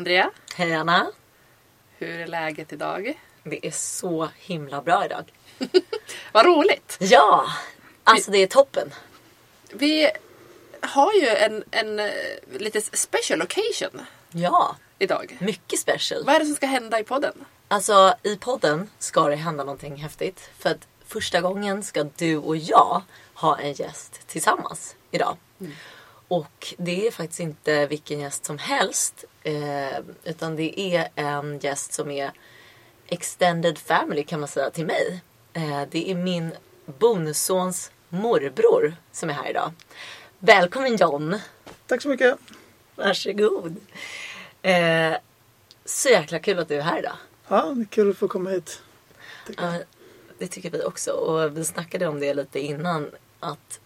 Andrea. Hej Anna. Hur är läget idag? Det är så himla bra idag. Vad roligt! Ja, alltså det är toppen. Vi har ju en, en eh, lite special occasion Ja, idag. mycket special. Vad är det som ska hända i podden? Alltså i podden ska det hända någonting häftigt. För att första gången ska du och jag ha en gäst tillsammans idag. Och det är faktiskt inte vilken gäst som helst. Eh, utan det är en gäst som är extended family kan man säga till mig. Eh, det är min bonussons morbror som är här idag. Välkommen John! Tack så mycket. Varsågod! Eh, så jäkla kul att du är här idag. Ja, det är kul att få komma hit. tycker. Ja, det tycker vi också. Och vi snackade om det lite innan. Att,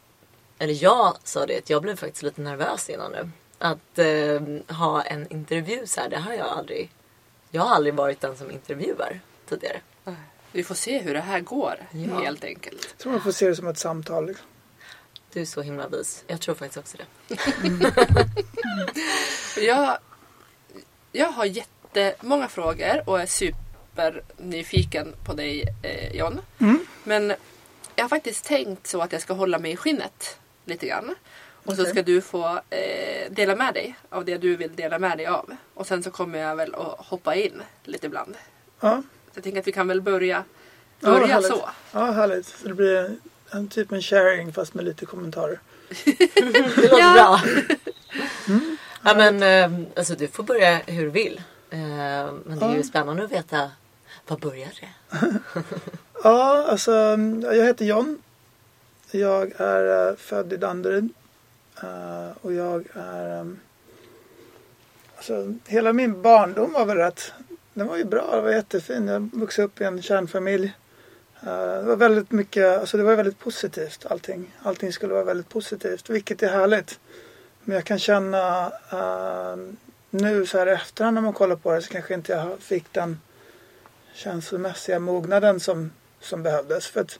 eller jag sa det, att jag blev faktiskt lite nervös innan nu. Att eh, ha en intervju så här, det har jag aldrig... Jag har aldrig varit den som intervjuar tidigare. Vi får se hur det här går Ja. helt enkelt. Jag tror man får se det som ett samtal. Liksom. Du är så himla vis. Jag tror faktiskt också det. Jag, jag har jättemånga frågor och är supernyfiken på dig eh, John. Men jag har faktiskt tänkt så att jag ska hålla mig i skinnet lite grann. Och så Okej. ska du få eh, dela med dig av det du vill dela med dig av. Och sen så kommer jag väl att hoppa in lite ibland. Ja, Så jag tänker att vi kan väl börja, ja börja härligt. så. Ja, härligt. Så det blir en typ en sharing fast med lite kommentarer. Det låter Ja. bra. Ja, men, eh, alltså, du får börja hur du vill. Eh, men det är ju Ja. spännande att veta var börjar det? Ja, alltså jag heter John. Jag är eh, född i Danderyd. Eh, och jag är... eh, alltså hela min barndom var väl rätt... Den var ju bra, den var jättefin. Jag vuxit upp i en kärnfamilj. Eh, det var väldigt mycket, alltså det var väldigt positivt allting. Allting skulle vara väldigt positivt, vilket är härligt. Men jag kan känna eh, nu så här i efterhand när man kollar på det så kanske inte jag fick den känslomässiga mognaden som, som behövdes. För att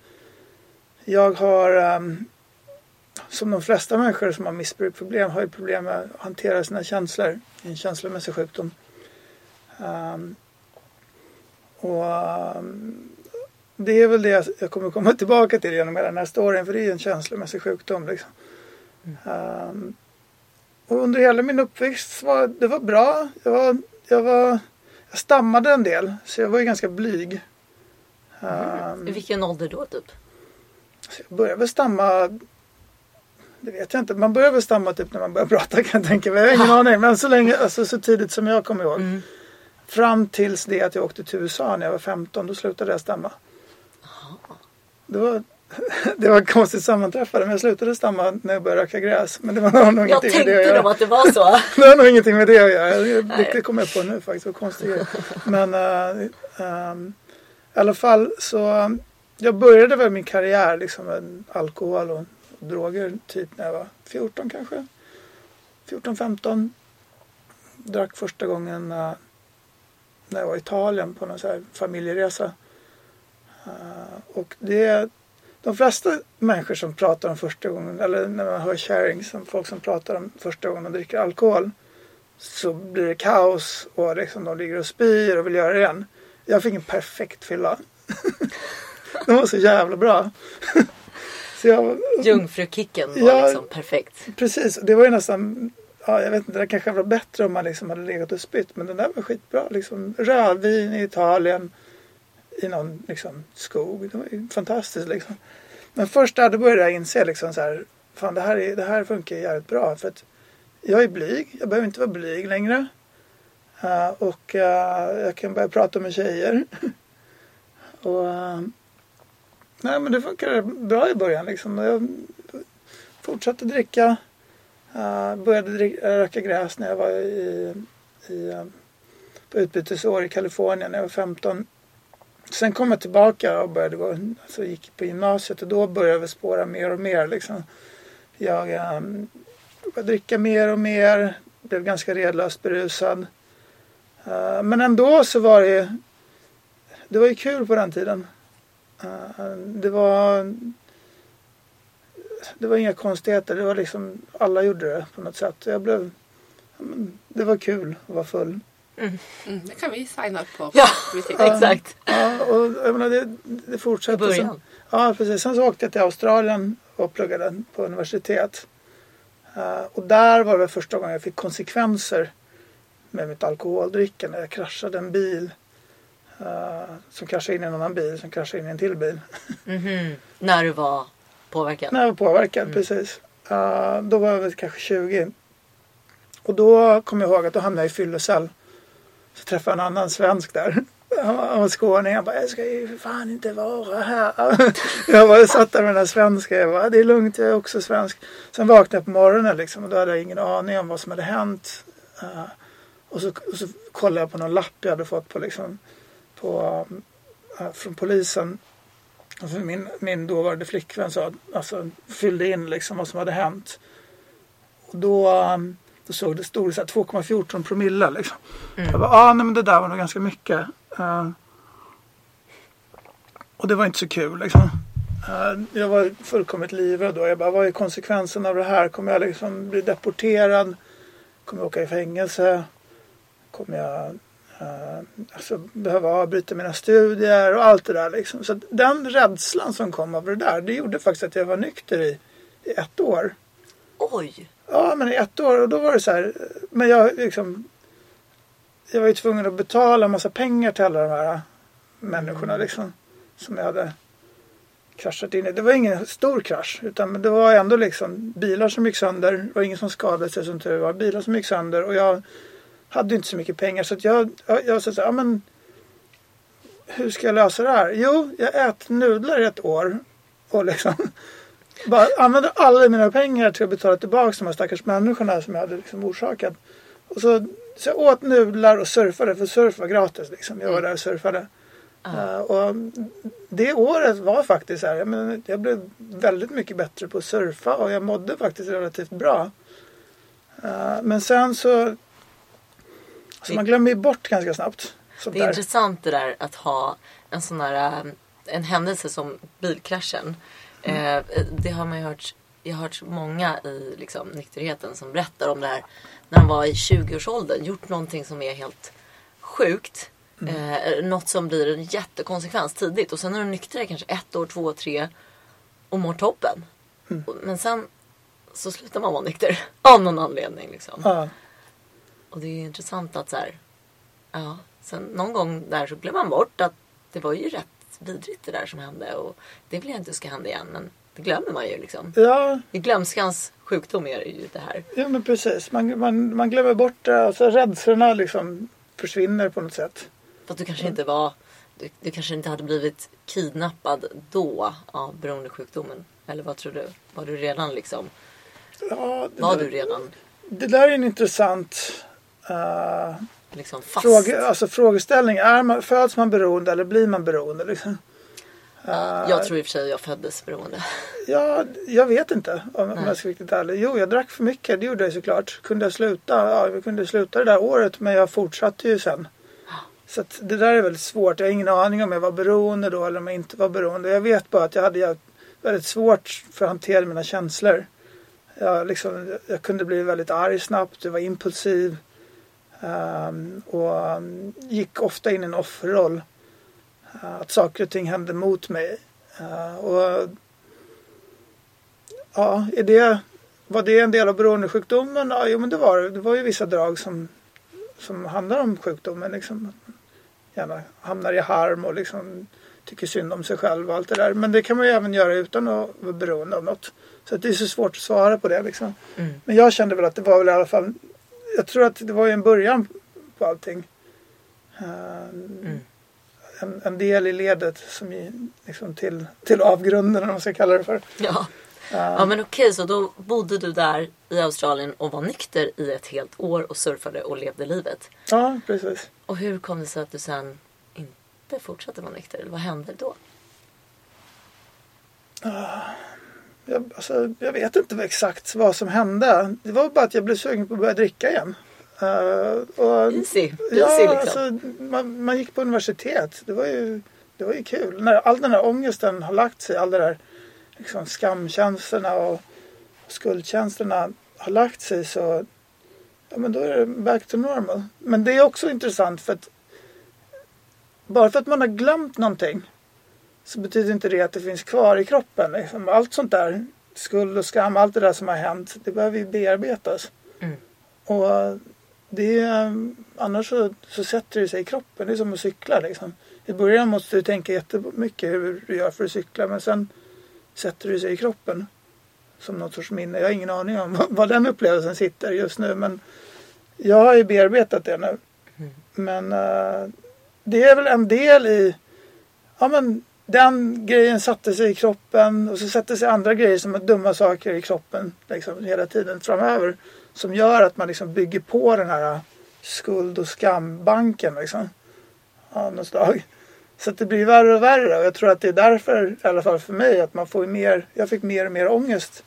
jag har, ehm, som de flesta människor som har missbruksproblem, har ju problem med att hantera sina känslor. En känslomässig sjukdom. Ehm, och ehm, det är väl det jag- kommer komma tillbaka till genom hela den här storyn, för det är ju en känslomässig sjukdom. Liksom. Ehm, och under hela min uppväxt var det var bra. Jag var, jag var jag stammade en del, så jag var ju ganska blyg. Ehm, I vilken ålder då typ? Jag började väl stamma, det vet jag inte, man börjar väl stamma typ när man börjar prata kan jag tänka mig. Jag har ingen aning, men så länge, alltså så tidigt som jag kommer ihåg. Mm. Fram tills det att jag åkte till USA när jag var 15, då slutade jag stamma. Det var, det var ett konstigt sammanträffande, men jag slutade stamma när jag började röka gräs. Men det var nog Jag ingenting med det att tänkte göra. nog att det var så. Det har nog ingenting med det att göra. Det, det kommer jag på nu faktiskt. Vad konstigt. Men äh, ähm, i alla fall så. Jag började väl min karriär liksom med alkohol och droger typ när jag var 14 kanske. 14-15. Drack första gången uh, när jag var i Italien på någon så här familjeresa. Uh, och det de flesta människor som pratar om första gången, eller när man hör sharing, som folk som pratar om första gången de dricker alkohol, så blir det kaos och liksom de ligger och spyr och vill göra det igen. Jag fick en perfekt fylla. Den var så jävla bra. så jag, Jungfrukicken var Ja. liksom perfekt. precis, det var ju nästan, ja jag vet inte, det kanske var bättre om man liksom hade legat och spytt, men den där var skitbra. Liksom, rödvin i Italien, i någon liksom, skog. Det var ju fantastiskt liksom. Men först där då började jag inse liksom så här, fan det här, är, det här funkar jävligt bra. För att jag är blyg, jag behöver inte vara blyg längre. Eh, och eh, jag kan börja prata med tjejer. och eh, nej men det funkade bra i början liksom. Jag fortsatte dricka. Uh, började dricka, eh, röka gräs när jag var i, i, eh, på utbytesår i Kalifornien när jag var 15. Sen kom jag tillbaka och började gå, alltså gick på gymnasiet och då började vi spåra mer och mer. Liksom. Jag um, började dricka mer och mer, blev ganska redlöst berusad. Uh, men ändå så var det, det var ju kul på den tiden. Uh, det var det var inga konstigheter. Det var liksom, alla gjorde det på något sätt. Jag blev, det var kul att vara full. Mm, det kan vi signa upp på. Ja, exakt. Ja, och jag menar, det, det I början. Sen, ja, precis. Sen så åkte jag till Australien och pluggade på universitet. Eh, och där var det första gången jag fick konsekvenser med mitt alkoholdrickande. Jag kraschade en bil eh, som kraschade in i en annan bil som kraschade in i en till bil. Mhm. När du var påverkad? När jag var påverkad, precis. Eh, då var jag väl kanske 20. Och då kom jag ihåg att då hamnade jag i fyllecell. Så träffade jag en annan svensk där. Han var, han var skåning. Han bara, jag ska ju för fan inte vara här. jag bara satt där med den där svenska. Jag bara, det är lugnt, jag är också svensk. Sen vaknade jag på morgonen liksom och då hade jag ingen aning om vad som hade hänt. Eh, och, så, och så kollade jag på någon lapp jag hade fått på liksom, på, eh, från polisen. Alltså min, min dåvarande flickvän sa, alltså, fyllde in liksom vad som hade hänt. Och då, um, då såg det, stod det så här 2,14 promille. Liksom. Jag bara, ah, nej men det där var nog ganska mycket. Eh, och det var inte så kul liksom. Eh, jag var fullkomligt livrädd då. Jag bara, vad är konsekvensen av det här? Kommer jag liksom bli deporterad? Kommer jag åka i fängelse? Kommer jag eh, alltså, behöva avbryta mina studier och allt det där liksom. Så den rädslan som kom av det där, det gjorde faktiskt att jag var nykter i, i ett år. Oj! Ja, men i ett år och då var det så här. Men jag liksom. Jag var ju tvungen att betala en massa pengar till alla de här människorna liksom. Som jag hade kraschat in i. Det var ingen stor krasch. Utan det var ändå liksom bilar som gick sönder. Det var ingen som skadade sig som tur var. Bilar som gick sönder. Och jag hade inte så mycket pengar. Så jag, jag, sa så här, ja men. Hur ska jag lösa det här? Jo, jag äter nudlar i ett år. Och liksom bara använde alla mina pengar till att betala tillbaka de här stackars människorna som jag hade liksom orsakat. Och så, så jag åt nudlar och surfade, för surf var gratis. Liksom. Jag var där och surfade. Eh, och det året var faktiskt så här, jag, men, jag blev väldigt mycket bättre på att surfa och jag mådde faktiskt relativt bra. Eh, men sen så, så man glömmer ju bort ganska snabbt. Sånt Det är där. intressant det där att ha en sån där um, en händelse som bilkraschen. Mm. Eh, det har man ju hört. Jag har hört många i liksom, nykterheten som berättar om det här när de var i 20-årsåldern. Gjort någonting som är helt sjukt. Mm. Eh, något som blir en jättekonsekvens tidigt. Och sen är du nykter i kanske ett år, två, tre och mår toppen. Mm. Men sen så slutar man vara nykter av någon anledning. Liksom. Ja. Och det är intressant att så här, ja, sen någon gång där så glömmer man bort att det var ju rätt vidrigt det där som hände och det vill jag inte ska hända igen men det glömmer man ju liksom. ja, I glömskans sjukdom är det ju det här. Ja men precis. Man, man, man glömmer bort det. Alltså, rädslorna liksom försvinner på något sätt. För att du kanske inte var, du, du kanske inte hade blivit kidnappad då av beroendesjukdomen. Eller vad tror du? Var du redan liksom, Ja, var där, du redan det där är en intressant uh, liksom fråga, alltså, frågeställning. Är man, föds man beroende eller blir man beroende? Liksom? Eh, Jag tror i och för sig jag föddes beroende. Ja, jag vet inte om, om jag ska vara riktigt ärlig. Jo, jag drack för mycket. Det gjorde jag såklart. Kunde jag sluta? Ja, jag kunde sluta det där året. Men jag fortsatte ju sen. Så det där är väldigt svårt. Jag har ingen aning om jag var beroende då eller om jag inte var beroende. Jag vet bara att jag hade väldigt svårt för att hantera mina känslor. Jag, liksom, jag kunde bli väldigt arg snabbt. Jag var impulsiv. Ehm, och ehm, gick ofta in i en offerroll. Eh, att saker och ting hände mot mig. Eh, och Ja, är det, var det en del av beroendesjukdomen? Ja, jo, men det var det. Det var ju vissa drag som, som handlar om sjukdomen. Liksom. Gärna hamnar i harm och liksom tycker synd om sig själv och allt det där. Men det kan man ju även göra utan att vara beroende av något. Så det är så svårt att svara på det. Liksom. Mm. Men jag kände väl att det var väl i alla fall. Jag tror att det var ju en början på allting. Eh, En, en del i ledet som i, liksom till, till avgrunden om man ska kalla det för. Ja. Eh, Ja men okej, så då bodde du där i Australien och var nykter i ett helt år och surfade och levde livet. Ja, precis. Och hur kom det sig att du sen inte fortsatte vara nykter? Eller vad hände då? Jag, alltså, jag vet inte exakt vad som hände. Det var bara att jag blev sugen på att börja dricka igen. Eh, och, Easy, ja, easy liksom. alltså, man, man gick på universitet. Det var ju, det var ju kul. När all den här ångesten har lagt sig, all det där liksom, skamkänslorna och skuldkänslorna har lagt sig så ja, men då är det back to normal. Men det är också intressant för att bara för att man har glömt någonting så betyder inte det att det finns kvar i kroppen. Liksom. Allt sånt där, skuld och skam, allt det där som har hänt, det behöver ju bearbetas. Mm. Och det är, annars så, så sätter det sig i kroppen. Det är som att cykla liksom. I början måste du tänka jättemycket hur du gör för att cykla men sen sätter det sig i kroppen. Som något sorts minne. Jag har ingen aning om var den upplevelsen sitter just nu men jag har ju bearbetat det nu. Mm. Men uh, det är väl en del i ja men den grejen satte sig i kroppen och så sätter sig andra grejer som är dumma saker i kroppen liksom, hela tiden framöver. Som gör att man liksom bygger på den här skuld och skambanken liksom. Av något slag. Så att det blir värre och värre och jag tror att det är därför, i alla fall för mig, att man får mer, jag fick mer och mer ångest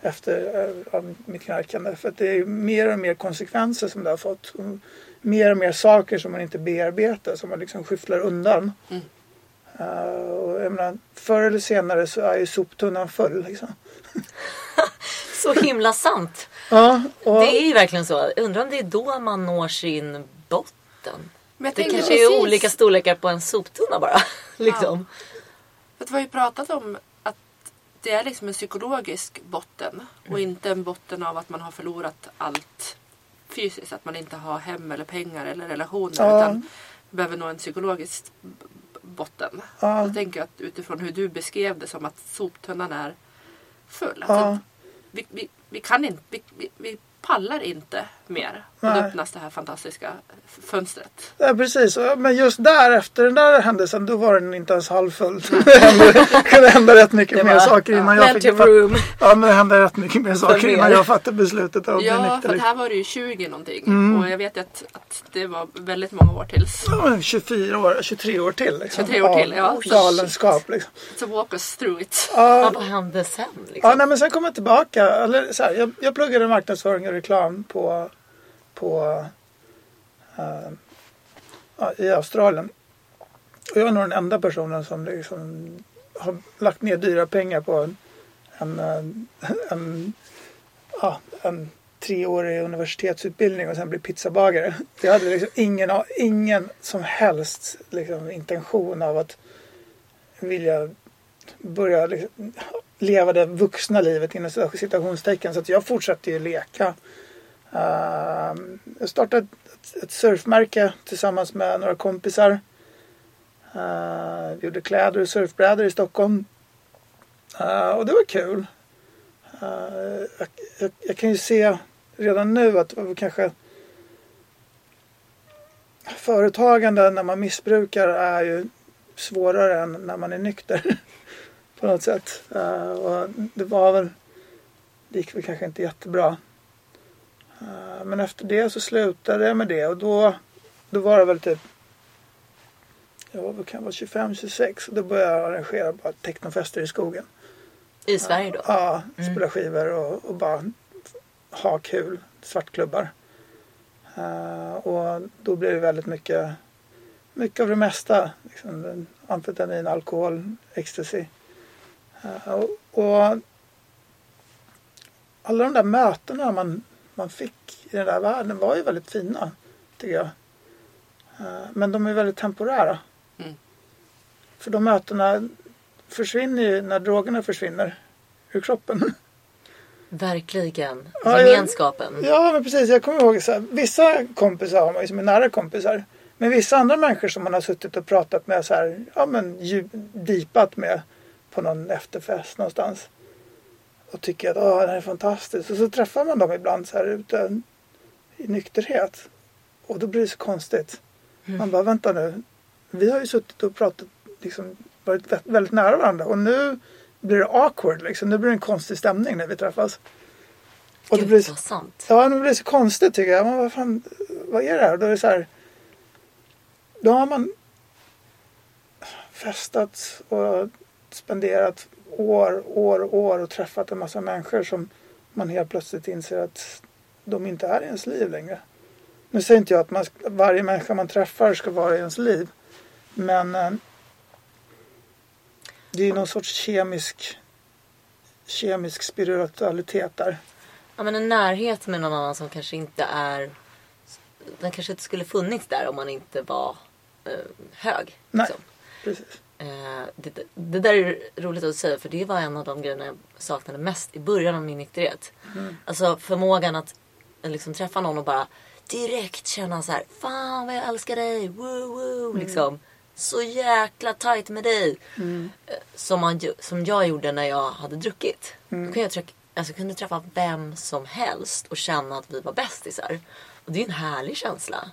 efter eh, av mitt knarkande. För att det är mer och mer konsekvenser som det har fått. Mer och mer saker som man inte bearbetar, som man liksom skyfflar undan. Mm. Uh, och jag menar, förr eller senare så är ju soptunnan full. Liksom. Så himla sant. Ja, och, Det är ju verkligen så. Undrar om det är då man når sin botten. Men Det kanske precis, är olika storlekar på en soptunna bara. liksom. Att vi har ju pratat om att det är liksom en psykologisk botten och inte en botten av att man har förlorat allt fysiskt. Att man inte har hem eller pengar eller relationer Ja. utan behöver nå en psykologisk botten. Ja. Så tänker jag att utifrån hur du beskrev det som att soptunnan är full. Ja. vi, vi, vi kan inte, vi, vi, vi pallar inte mer. Och då Nej. öppnas det här fantastiska fönstret. Ja, precis. Men just där efter den där händelsen då var den inte ens halvfull. Det hände, kunde hända rätt mycket mer saker innan jag Plenty fick room. Ja men det hände rätt mycket mer saker innan jag fattade beslutet att bli Ja, nykter. för här var det ju 20 någonting. Och jag vet att, att det var väldigt många år tills. Ja, men 24 år, 23 år till. Liksom. 23 år till, ja. Av Galenskap liksom. Så walk us through it. Ja, Ja, vad hände sen? Liksom? ja nej, men sen kom jag tillbaka. Eller, så här, jag, jag pluggade marknadsföring och reklam på, på uh, ja, i Australien. Och jag är nog den enda personen som liksom har lagt ner dyra pengar på en, en, eh, en, uh, en treårig universitetsutbildning och sen bli pizzabagare. Jag hade liksom ingen, ingen som helst liksom, intention av att vilja börja liksom, leva det vuxna livet inom citationstecken. Så att jag fortsatte ju leka. Eh, jag startade ett, ett surfmärke tillsammans med några kompisar. Uh, vi gjorde kläder och surfbrädor i Stockholm. Eh, och det var kul. Jag, jag, jag kan ju se redan nu att det var kanske företagande när man missbrukar är ju svårare än när man är nykter. på något sätt. Och det var väl, det gick väl kanske inte jättebra. Eh, men efter det så slutade jag med det och då, då var det väl typ jag var, väl- kan vara 25-26 och då började jag arrangera bara technofester i skogen. I Sverige då? Ja, Mm. spela skivor och, och bara ha kul. Svartklubbar. Eh, och då blev det väldigt mycket, mycket av det mesta. Liksom, amfetamin, alkohol, ecstasy. Eh, och, och alla de där mötena man, man fick i den där världen var ju väldigt fina, tycker jag. Eh, men de är väldigt temporära. Mm. För de mötena försvinner ju när drogerna försvinner ur kroppen. Verkligen. Ja, jag- Gemenskapen. Ja, men precis. Jag kommer ihåg så här, vissa kompisar har man ju som är nära kompisar. Men vissa andra människor som man har suttit och pratat med så här, ja men djup, dipat med på någon efterfest någonstans. Och tycker att Åh, det här är fantastiskt. Och så träffar man dem ibland så här ute i nykterhet. Och då blir det så konstigt. Man bara, vänta nu. Vi har ju suttit och pratat, liksom varit vä- väldigt nära varandra. Och nu blir det awkward liksom. Nu blir det en konstig stämning när vi träffas. Och det Gud blir så sant. Ja, men det blir så konstigt tycker jag. Men vad fan, vad är det här? Då är det så här. Då har man festat och spenderat år, år, år och träffat en massa människor som man helt plötsligt inser att de inte är i ens liv längre. Nu säger inte jag att man, varje människa man träffar ska vara i ens liv. Men eh, det är någon sorts kemisk, kemisk spiritualitet där. ja, men en närhet med någon annan som kanske inte är... Den kanske inte skulle funnits där om man inte var eh, hög. Nej. liksom. Precis. Eh, det, det där är roligt att säga för det var en av de grejerna jag saknade mest i början av min nykterhet. Alltså förmågan att eh, liksom träffa någon och bara direkt känna så här, Fan vad jag älskar dig, woo woo. Liksom. Så jäkla tight med dig. Eh, Som, man, som jag gjorde när jag hade druckit. Då kunde jag, tryck, alltså, kunde träffa vem som helst och känna att vi var bästisar. Och det är en härlig känsla.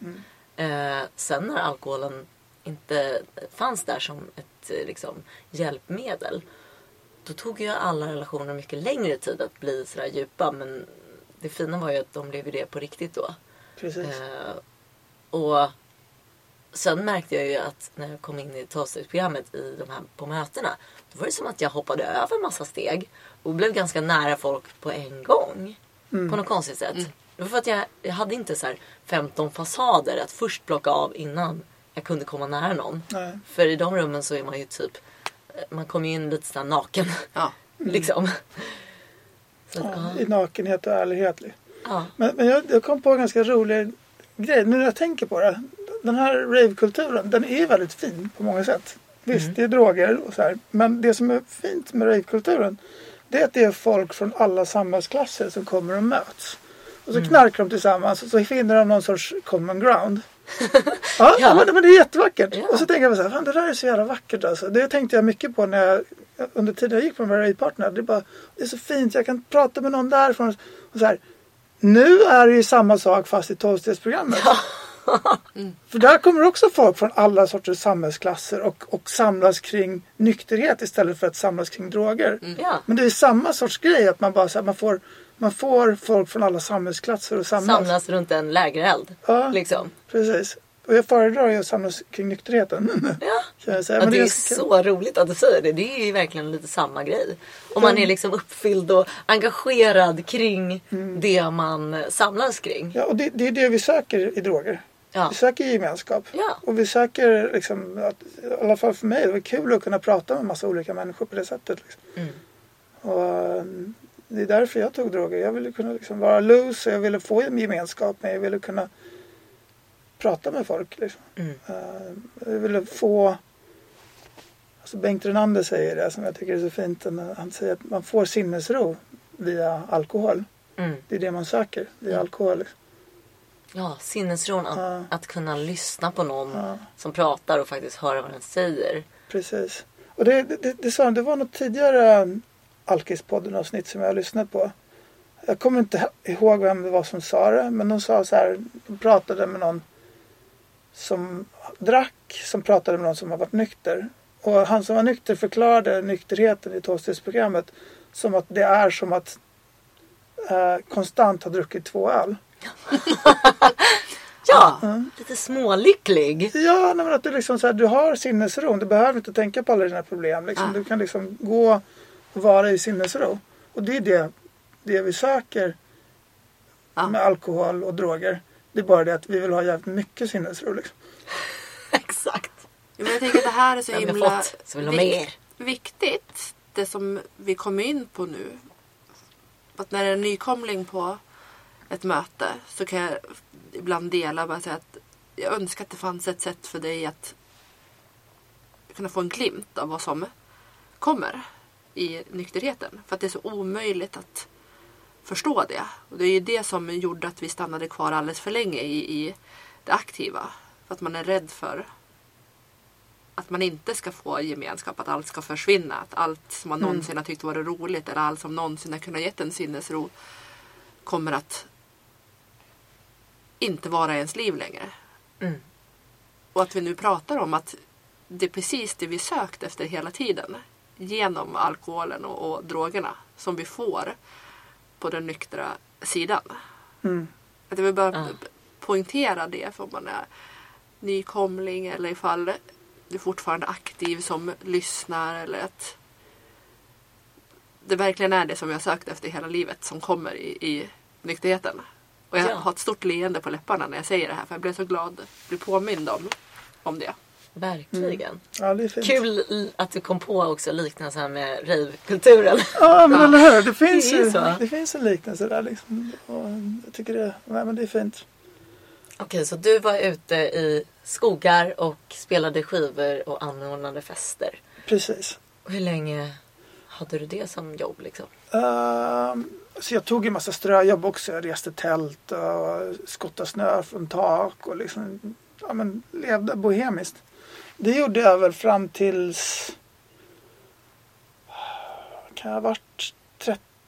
Eh, sen när alkoholen inte fanns där som ett eh, liksom, hjälpmedel. Då tog ju alla relationer mycket längre tid att bli sådär djupa. Men det fina var ju att de blev ju det på riktigt då. Precis. Eh, och sen märkte jag ju att när jag kom in i tolvstegsprogrammet i de här på mötena. Då var det som att jag hoppade över massa steg. Och blev ganska nära folk på en gång. På något konstigt sätt. Det var för att jag, jag hade inte så här 15 fasader att först plocka av innan jag kunde komma nära någon. Nej. För i de rummen så är man ju typ, man kommer ju in lite sådär naken. Ja. liksom. Så, Ja, ja. I nakenhet och ärlighet. Ja. Men, men jag, jag kom på en ganska rolig grej nu när jag tänker på det. Den här ravekulturen, den är väldigt fin på många sätt. Visst, det är droger och så här. Men det som är fint med ravekulturen det är att det är folk från alla samhällsklasser som kommer och möts. Och så knarkar de tillsammans och så finner de någon sorts common ground. Ja, Ja. Men, men det är jättevackert. Ja. Och så tänker jag så här, fan det där är så jävla vackert alltså. Det tänkte jag mycket på när jag under tiden jag gick på de här ravepartnerna. Det är bara, det är så fint, jag kan prata med någon därifrån. Och så här, nu är det ju samma sak fast i tolvstegsprogrammet. För där kommer också folk från alla sorters samhällsklasser och, och samlas kring nykterhet istället för att samlas kring droger. ja. Men det är samma sorts grej att man bara så här, man, får, man får folk från alla samhällsklasser och samlas. Samlas runt en lägereld. Ja. Liksom. Precis. Och jag föredrar ju att samlas kring nykterheten. Ja. Ja, Men det är så- roligt att du säger det. Det är ju verkligen lite samma grej. Om man är liksom uppfylld och engagerad kring det man samlas kring. Ja, och det, det är det vi söker i droger. Ja. Vi söker gemenskap. Ja. Och vi söker, liksom, att, i alla fall för mig, det var kul att kunna prata med massa olika människor på det sättet. Liksom. Mm. Och, eh, det är därför jag tog droger. Jag ville kunna liksom vara loose, jag ville få en gemenskap med, jag ville kunna prata med folk. Liksom. Mm. Eh, jag ville få Alltså Bengt Renander säger det som jag tycker är så fint. Han säger att man får sinnesro via alkohol. Mm. Det är det man söker, via Mm. alkohol. Liksom. Ja, sinnesron att, Ja. att kunna lyssna på någon Ja. som pratar och faktiskt höra vad den säger. Precis. Och det, det, det, det, det var något tidigare Alkispodden avsnitt som jag har lyssnat på. Jag kommer inte ihåg vem det var som sa det. Men de sa så här. De pratade med någon som drack. Som pratade med någon som har varit nykter. Och han som var nykter förklarade nykterheten i tolvstegsprogrammet. Som att det är som att eh, konstant ha druckit två öl. Ja, Mm. lite smålycklig. Ja, men att du liksom så här, du har sinnesro. Du behöver inte tänka på alla dina problem. Liksom. Ah. Du kan liksom gå vara i sinnesro. Och det är det, det vi söker Ja. med alkohol och droger. Det är bara det att vi vill ha jävligt mycket sinnesro. Liksom. Exakt. Men jag tänker att det här är så himla fått, så mer. viktigt. Det som vi kommer in på nu. Att när det är en nykomling på ett möte så kan jag ibland dela bara säga att jag önskar att det fanns ett sätt för dig att kunna få en glimt av vad som kommer i nykterheten. För att det är så omöjligt att förstå det. Och det är ju det som gjorde att vi stannade kvar alldeles för länge i, i det aktiva. För att man är rädd för att man inte ska få gemenskap, att allt ska försvinna. Att allt som man Mm. någonsin har tyckt varit roligt eller allt som någonsin har kunnat gett en sinnesro kommer att inte vara i ens liv längre. Mm. Och att vi nu pratar om att det är precis det vi sökt efter hela tiden. Genom alkoholen och, och drogerna som vi får på den nyktra sidan. Mm. Att jag vill bara Ja. poängtera det för om man är nykomling eller ifall du är fortfarande aktiv som lyssnar eller att det verkligen är det som jag sökt efter hela livet som kommer i, i nykterheten. Och jag Ja. har ett stort leende på läpparna när jag säger det här för jag blev så glad att bli påmind om, om det. Verkligen. Ja, det är fint. Kul att du kom på också liknelsen med ravekulturen. Ja, men eller hur. Det finns, Det ju, så. det finns en liknelse där liksom. Och jag tycker det, nej, men det är fint. Okej, så du var ute i skogar och spelade skivor och anordnade fester. Precis. Hur länge hade du det som jobb liksom? Ehm, så jag tog en massa ströjobb också. Jag reste tält och skottade snö från tak och liksom ja, men, levde bohemiskt. Det gjorde jag väl fram tills kan jag ha varit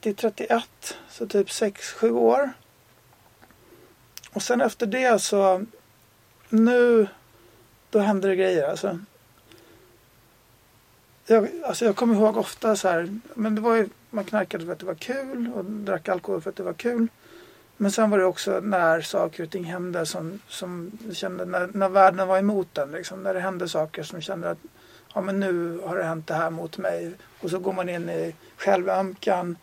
30-31 så typ 6-7 år. Och sen efter det så nu då hände det grejer alltså. Jag, alltså jag kommer ihåg ofta så här, men det var ju, man knarkade för att det var kul och drack alkohol för att det var kul. Men sen var det också när saker och ting hände som, som kände, när, när världen var emot den. Liksom, när det hände saker som kände att ja, men nu har det hänt det här mot mig. Och så går man in i självömkan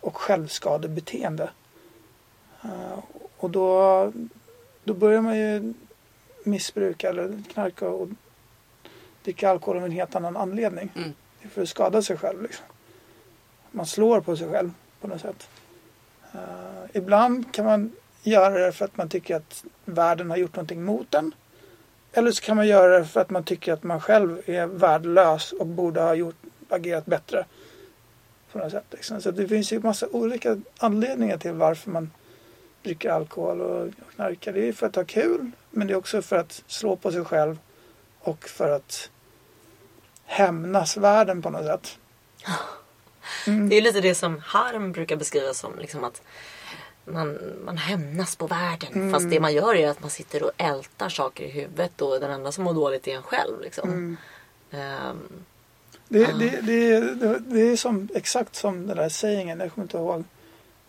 och självskadebeteende. Uh, och då, då börjar man ju missbruka eller knarka och dricka alkohol av en helt annan anledning. Mm. Det är för att skada sig själv. Liksom. Man slår på sig själv på något sätt. Uh, ibland kan man göra det för att man tycker att världen har gjort någonting mot en. Eller så kan man göra det för att man tycker att man själv är värdelös och borde ha gjort, agerat bättre. På något sätt, liksom. Så det finns ju massa olika anledningar till varför man dricker alkohol och knarkar. Det är för att ha kul men det är också för att slå på sig själv och för att hämnas världen på något sätt. Mm. Det är lite det som Harm brukar beskriva som liksom att man, man hämnas på världen. Mm. Fast det man gör är att man sitter och ältar saker i huvudet och den enda som mår dåligt är en själv. Liksom. Mm. Ehm, Det, Ah. det, det, det, det är som, exakt som den där sägningen, jag kommer inte ihåg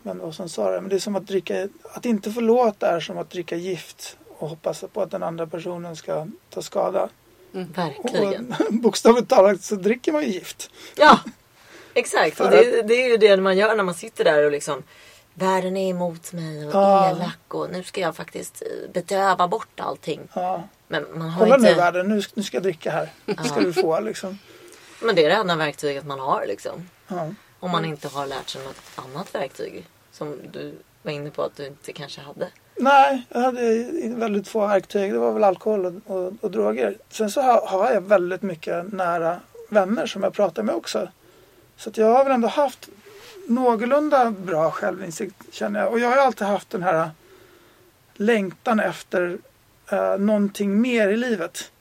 men vad som sa det. Men det är som att dricka, att inte förlåta är som att dricka gift och hoppas på att den andra personen ska ta skada. verkligen. Och bokstavligt talat så dricker man ju gift. Ja, exakt. Och det, det är ju det man gör när man sitter där och liksom Världen är emot mig och Ja. elak och nu ska jag faktiskt eh, bedöva bort allting. Ja. Men man har nu inte... världen, nu, nu ska jag dricka här. Det ska du få liksom. Men det är det enda verktyget man har liksom. Ja. Om man inte har lärt sig något annat verktyg. Som du var inne på att du inte kanske hade. Nej, jag hade väldigt få verktyg. Det var väl alkohol och, och, och droger. Sen så har, har jag väldigt mycket nära vänner som jag pratar med också. Så att jag har väl ändå haft någorlunda bra självinsikt känner jag. Och jag har ju alltid haft den här äh, längtan efter eh, någonting mer i livet.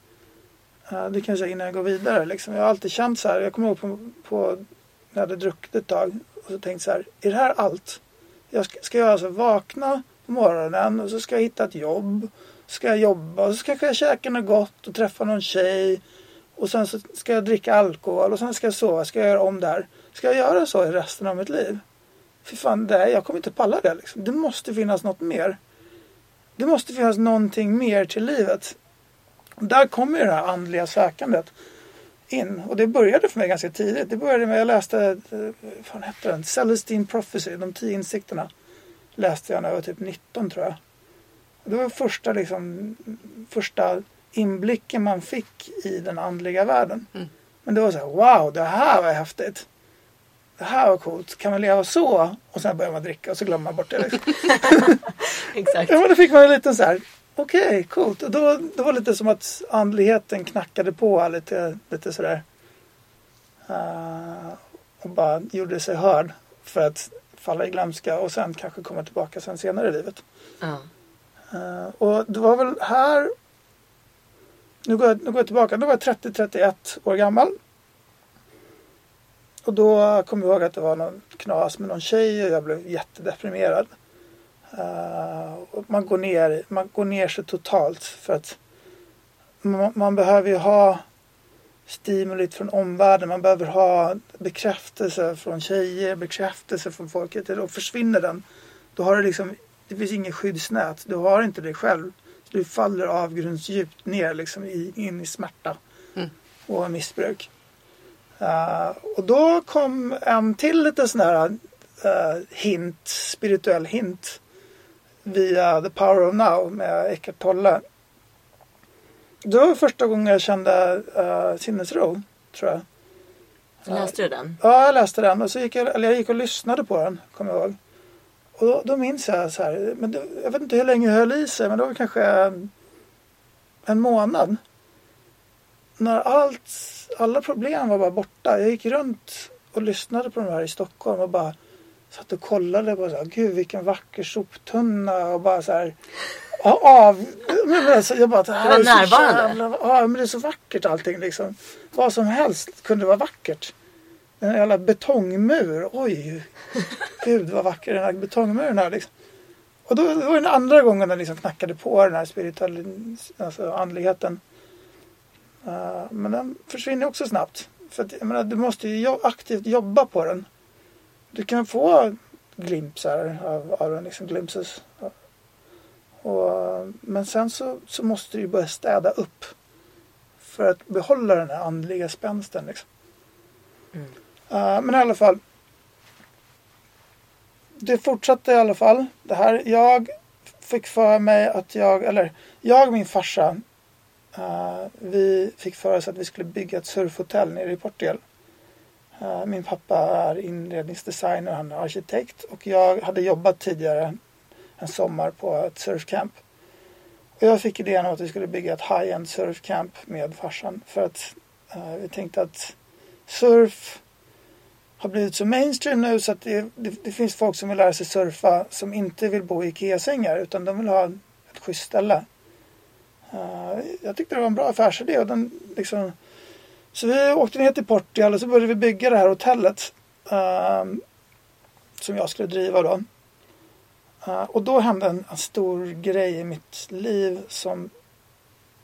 Eh, det kanske jag innan jag går vidare. Liksom. Jag har alltid känt så här. Jag kommer ihåg på, på när jag hade druckit ett tag. Och så tänkte så här. Är det här allt? Jag ska, ska jag alltså vakna på morgonen och så ska jag hitta ett jobb. Ska jag jobba och så kanske jag käka något gott och träffa någon tjej. Och sen så ska jag dricka alkohol och sen ska jag sova. Ska jag göra om det här? Ska jag göra så i resten av mitt liv? Fy fan, det, jag kommer inte palla det. Liksom. Det måste finnas något mer. Det måste finnas någonting mer till livet. Där kommer det här andliga sökandet in. Och det började för mig ganska tidigt. Det började med, jag läste, eh, vad hette den? Celestine Prophecy, de tio insikterna. Läste jag när jag var typ 19 tror jag. Det var första, liksom, första inblicken man fick i den andliga världen. Mm. Men det var så här, wow, det här var häftigt. Det här var coolt. Kan man leva så? Och sen börjar man dricka och så glömmer man bort det. Liksom. Exakt. ja, men då fick man ju lite så här, okej, okay, coolt. Och då, det var lite som att andligheten knackade på lite, lite sådär. Uh, och bara gjorde sig hörd för att falla i glömska och sen kanske komma tillbaka sen senare i livet. Ja. Uh, och det var väl här nu går, jag, nu går jag tillbaka. Då var jag 30-31 år gammal. Och då kom jag ihåg att det var någon knas med någon tjej och jag blev jättedeprimerad. Uh, och man, går ner, man går ner sig totalt för att man, man behöver ju ha stimulit från omvärlden. Man behöver ha bekräftelse från tjejer, bekräftelse från folket. Och försvinner den, då har du liksom, det finns inget skyddsnät. Du har inte dig själv. Du faller avgrundsdjupt ner liksom i, in i smärta Mm. och missbruk. Uh, och då kom en till lite sån här uh, hint, spirituell hint via The Power of Now med Eckart Tolle. det var första gången jag kände uh, sinnesro, tror jag. Läste du den? Ja, jag läste den och så gick jag, eller jag gick och lyssnade på den, kommer jag ihåg. Och då, då minns jag så här, men det, jag vet inte hur länge jag höll i sig, men det var kanske en månad. När allt, alla problem var bara borta. Jag gick runt och lyssnade på de här i Stockholm och bara satt och kollade på så här, gud vilken vacker soptunna och bara så här av, men alltså, jag bara, det här var närvarande? Jävla, ja men det är så vackert allting liksom. Vad som helst kunde vara vackert. En jävla betongmur, oj. Gud vad vacker den här betongmuren är liksom. Och då, det var den andra gången den liksom knackade på den här spirituella alltså andligheten. Uh, men den försvinner också snabbt. För att, jag menar, du måste ju aktivt jobba på den. Du kan få glimpsar av, av den, liksom glimpses. Och, men sen så, så måste du börja städa upp. För att behålla den här andliga spänsten. Liksom. Mm. Uh, men i alla fall. Det fortsatte i alla fall. Det här, jag fick för mig att jag, eller jag och min farsa. Uh, vi fick för oss att vi skulle bygga ett surfhotell nere i Portugal. Uh, min pappa är inredningsdesigner, han är arkitekt och jag hade jobbat tidigare en sommar på ett surfcamp. Och jag fick idén om att vi skulle bygga ett high-end surfcamp med farsan för att uh, vi tänkte att surf har blivit så mainstream nu så att det, det, det, finns folk som vill lära sig surfa som inte vill bo i Ikea-sängar utan de vill ha ett schysst ställe. Uh, jag tyckte det var en bra affärsidé och den liksom så vi åkte ner till Portugal och så började vi bygga det här hotellet. Uh, som jag skulle driva då. Uh, och då hände en, en, stor grej i mitt liv som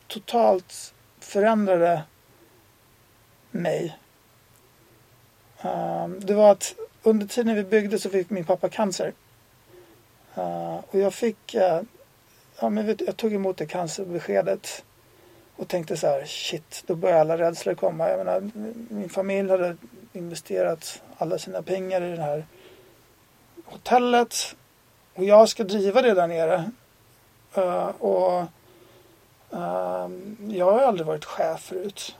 totalt förändrade mig. Ehm, det var att under tiden vi byggde så fick min pappa cancer. Ehm, och jag fick, eh, ja men vet, jag tog emot det cancerbeskedet och tänkte så här, shit, då börjar alla rädslor komma. Jag menar, min familj hade investerat alla sina pengar i det här hotellet och jag ska driva det där nere. Uh, och uh, jag har aldrig varit chef förut.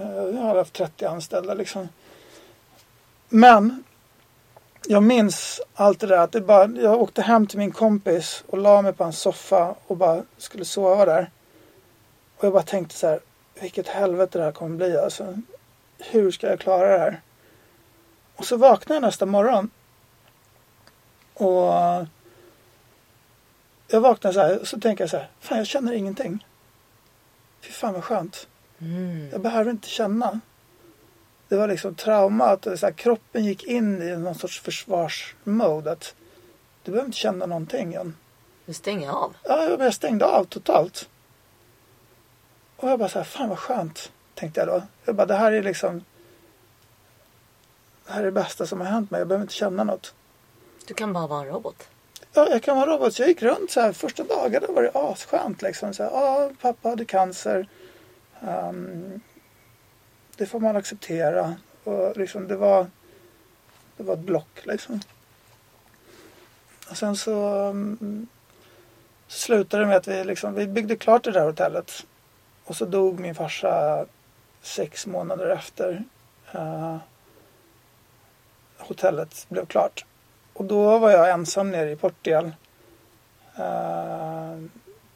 Uh, jag har haft 30 anställda liksom. Men jag minns allt det där. Att det bara, jag åkte hem till min kompis och la mig på en soffa och bara skulle sova där. Och jag bara tänkte så här. Vilket helvete det här kommer bli alltså. Hur ska jag klara det här? Och så vaknade jag nästa morgon och jag vaknar så här och så tänker jag så här. Fan jag känner ingenting. Fy fan vad skönt. Mm. Jag behöver inte känna. Det var liksom trauma att så här, kroppen gick in i någon sorts försvarsmode. Att du behöver inte känna någonting igen. Du stänger av? Ja, jag stängde av totalt. Och jag bara så här, fan vad skönt. Tänkte jag då. Jag bara, det här är liksom. Det här är det bästa som har hänt mig. Jag behöver inte känna något. Du kan bara vara en robot. Ja, jag kan vara robot. Så jag gick runt så här första dagarna var det asskönt liksom. Så här, ah, pappa hade cancer. Um, det får man acceptera. Och liksom det var, det var ett block liksom. Och sen så um, slutade det med att vi, liksom, vi byggde klart det där hotellet. Och så dog min farsa sex månader efter uh, hotellet blev klart. Och då var jag ensam nere i Portugal. Uh,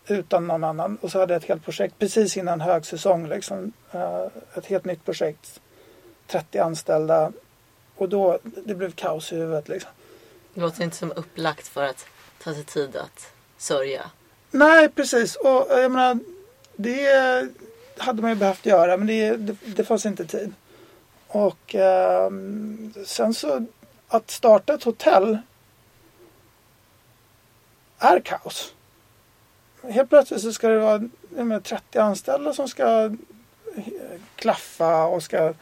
utan någon annan. Och så hade jag ett helt projekt precis innan högsäsong. Liksom, uh, ett helt nytt projekt. 30 anställda. Och då, det blev kaos i huvudet liksom. Det låter inte som upplagt för att ta sig tid att sörja. Nej, precis. Och jag menar, det hade man ju behövt göra men det, det, det fanns inte tid. Och eh, sen så att starta ett hotell är kaos. Helt plötsligt så ska det vara menar, 30 anställda som ska eh, klaffa och ska,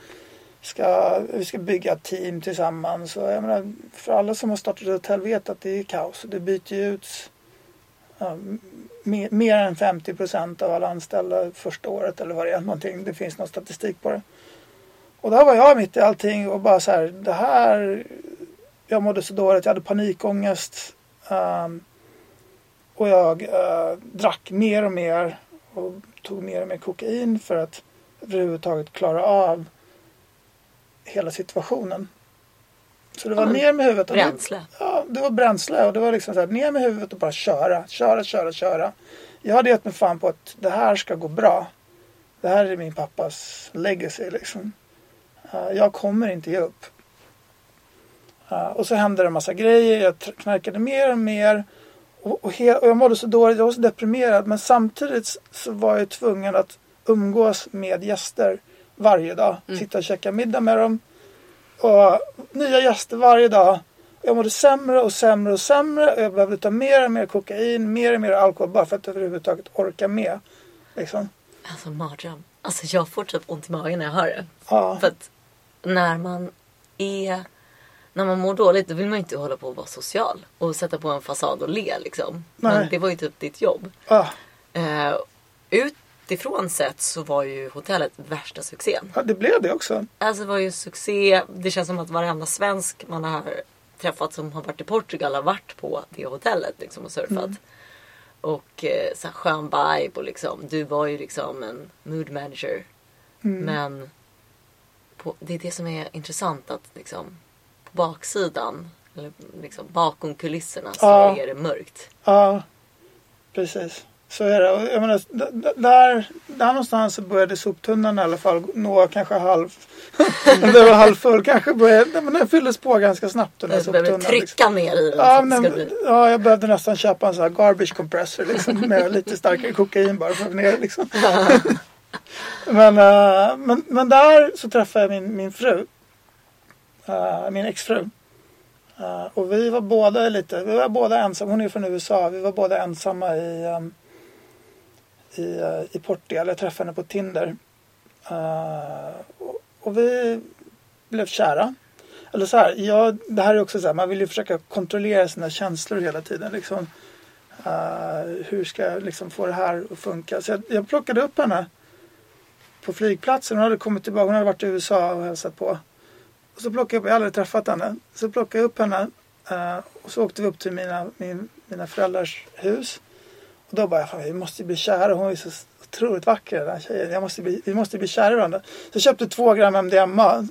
ska, vi ska bygga ett team tillsammans. Och jag menar, för alla som har startat ett hotell vet att det är kaos. Det byter ju ut ja, mer, mer, än 50 procent av alla anställda första året eller vad det är. Någonting. Det finns någon statistik på det. Och där var jag mitt i allting och bara så här, det här jag mådde så dåligt, jag hade panikångest. Um, och jag uh, drack mer och mer. Och tog mer och mer kokain för att överhuvudtaget klara av hela situationen. Så det var men ner med huvudet. och det- Bränsle. Ja, det var bränsle och det var liksom så här, ner med huvudet och bara köra, köra, köra, köra. Jag hade gett mig fan på att det här ska gå bra. Det här är min pappas legacy liksom. Uh, jag kommer inte ge upp. Uh, och så hände det en massa grejer. Jag knarkade mer och mer. Och, och, he- och jag mådde så dåligt, jag var så deprimerad. Men samtidigt så var jag tvungen att umgås med gäster varje dag. Sitta och käka middag med dem. Och nya gäster varje dag. Jag mådde sämre och sämre och sämre. Jag behövde ta mer och mer kokain, mer och mer alkohol bara för att överhuvudtaget orka med. Liksom. Alltså mardröm. Alltså jag får typ ont i magen när jag hör det. Ja. För att när man är... När man mår dåligt då vill man ju inte hålla på att vara social. Och sätta på en fasad och le liksom. Nej. Men det var ju typ ditt jobb. Ja. Eh, utifrån sett så var ju hotellet värsta succén. ja, det blev det också. Alltså det var ju succé. Det känns som att varenda svensk man har träffat som har varit i Portugal har varit på det hotellet liksom och surfat. Och eh, så här skön vibe och liksom. Du var ju liksom en mood manager. Men på, det är det som är intressant att liksom baksidan, eller liksom bakom kulisserna så Ja. är det mörkt. Ja, precis. Så är det. Och jag menar, där, där någonstans så började soptunnan i alla fall nå kanske halv... Det var halvfull kanske började... Men den fylldes på ganska snabbt den där Du soptunnan. liksom. trycka ner i den Ja, men, bli... ja, jag behövde nästan köpa en sån här garbage compressor liksom, med lite starkare kokain bara för att få ner liksom. men, eh, men, men där så träffade jag min, min fru. Eh, min exfru. Eh, och vi var båda lite, vi var båda ensamma, hon är från USA, vi var båda ensamma i, um, i, eh, i Portugal. Jag träffade henne på Tinder. Och, och vi blev kära. Eller så här, jag, det här är också så här, man vill ju försöka kontrollera sina känslor hela tiden. Liksom. Hur ska jag liksom få det här att funka? Så jag, jag plockade upp henne på flygplatsen. Hon hade kommit tillbaka, hon hade varit i USA och hälsat på. Och så plockade jag upp, jag hade aldrig träffat henne. Så plockade jag upp henne eh, och så åkte vi upp till mina, min, mina föräldrars hus. Och då bara, fan, vi måste ju bli kära. Hon är så otroligt vacker den här tjejen. Jag måste bli, vi måste bli kära i varandra. Så jag köpte två gram MDMA.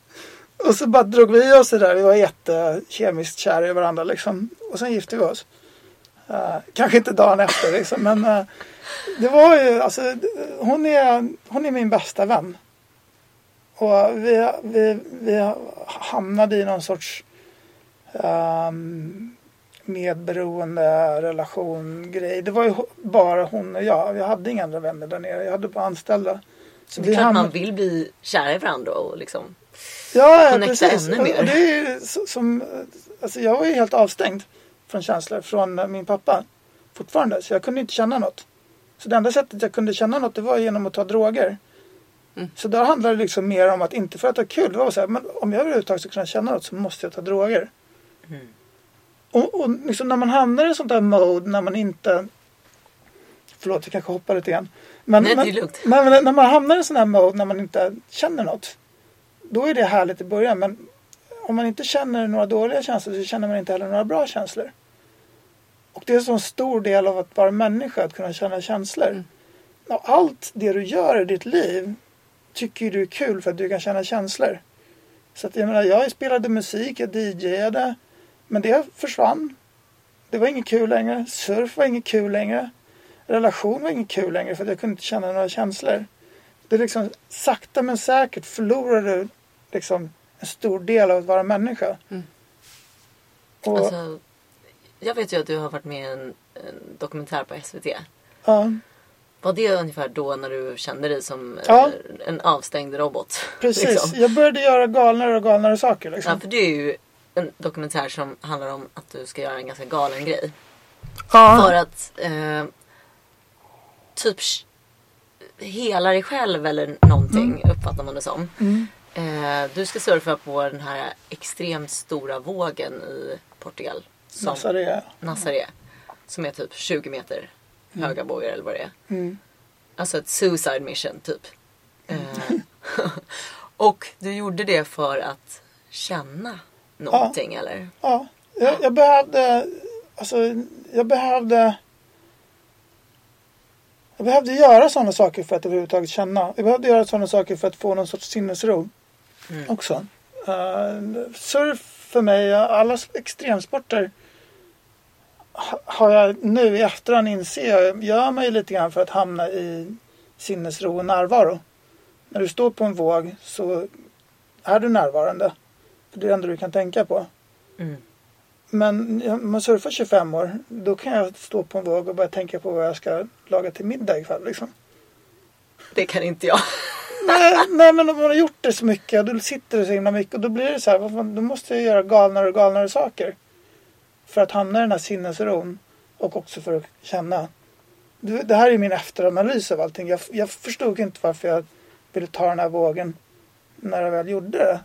Och så bara drog vi oss det där. Vi var jättekemiskt kära i varandra liksom. Och sen gifte vi oss. Uh, kanske inte dagen efter liksom. Men uh, det var ju alltså. Hon är, hon är min bästa vän. Och vi, vi, vi hamnade i någon sorts um, medberoende relation grej. Det var ju bara hon och jag. Jag hade inga andra vänner där nere. Jag hade bara anställda. Så Det är klart hamnade- man vill bli kära i varandra och liksom Ja, connecta precis. ännu mer. Och det är som, alltså jag var ju helt avstängd från känslor från min pappa fortfarande. Så jag kunde inte känna något. Så det enda sättet jag kunde känna något det var genom att ta droger. Mm. Så där handlade det liksom mer om att inte för att ha kul. Det var så här, men om jag överhuvudtaget ska kunna känna något så måste jag ta droger. Mm. Och, och liksom när man hamnar i sånt där mode när man inte Förlåt, jag kanske hoppar lite grann. Men, Nej, men, men, men när man hamnar i sån här mode när man inte känner något. Då är det härligt i början. Men om man inte känner några dåliga känslor så känner man inte heller några bra känslor. Och det är en så stor del av att vara människa, att kunna känna känslor. Mm. Och allt det du gör i ditt liv tycker du är kul för att du kan känna känslor. Så att jag menar, jag spelade musik, jag DJade. Men det försvann. Det var inget kul längre. Surf var inget kul längre. Relation var inget kul längre för att jag kunde inte känna några känslor. Det är liksom sakta men säkert förlorade du liksom en stor del av att vara människa. Mm. Och, Alltså, jag vet ju att du har varit med i en, en dokumentär på SVT. ja, Var det ungefär då när du kände dig som eh, Ja. en avstängd robot? precis. liksom? Jag började göra galnare och galnare saker. Liksom. Ja, för det är ju en dokumentär som handlar om att du ska göra en ganska galen grej. Ja. För att eh, typ hela dig själv eller någonting uppfattar man det som. Mm. Eh, du ska surfa på den här extremt stora vågen i Portugal. Som Nassaré. Nassaré. Som är typ 20 meter höga bågar eller vad det är. Mm. Alltså ett suicide mission typ. Eh, och du gjorde det för att känna någonting eller? Ja, jag, jag behövde, alltså, jag behövde Jag behövde göra sådana saker för att överhuvudtaget känna. Jag behövde göra sådana saker för att få någon sorts sinnesro också. Uh, surf för mig, alla extremsporter har jag nu i efterhand inser jag gör mig lite grann för att hamna i sinnesro och närvaro. När du står på en våg så är du närvarande. För det är det enda du kan tänka på. Mm. Men om man surfar 25 år, då kan jag stå på en våg och börja tänka på vad jag ska laga till middag ikväll. Liksom. Det kan inte jag. nej, nej, men om man har gjort det så mycket och då sitter det så himla mycket och då blir det så här, då måste jag göra galnare och galnare saker. För att hamna i den här sinnesron och också för att känna. Det, här är min efteranalys av allting. Jag, jag förstod inte varför jag ville ta den här vågen när jag väl gjorde det.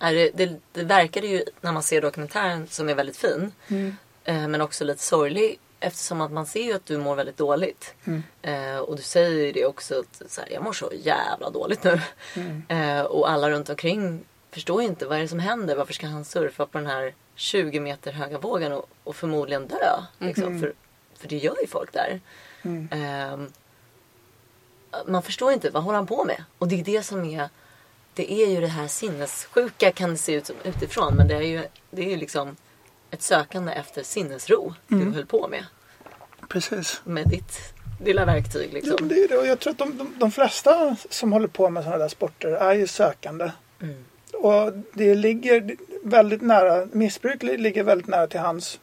Det, det, det verkade ju när man ser dokumentären som är väldigt fin. Mm. Eh, men också lite sorglig. Eftersom att man ser ju att du mår väldigt dåligt. Mm. Eh, och du säger ju det också att så här, jag mår så jävla dåligt nu. Mm. Eh, och alla runt omkring förstår ju inte vad är det som händer. Varför ska han surfa på den här 20 meter höga vågen och, och förmodligen dö? Liksom, Mm. för, för det gör ju folk där. Mm. Ehm, man förstår inte, vad håller han på med? Och det är det som är det är ju det här sinnessjuka kan det se ut som utifrån men det är ju, det är ju liksom ett sökande efter sinnesro Mm. du höll på med. Precis. Med ditt lilla verktyg Ja, liksom. men det är det. Och jag tror att de, de, de flesta som håller på med sådana där sporter är ju sökande. Mm. Och det ligger väldigt nära, missbruk ligger väldigt nära till hands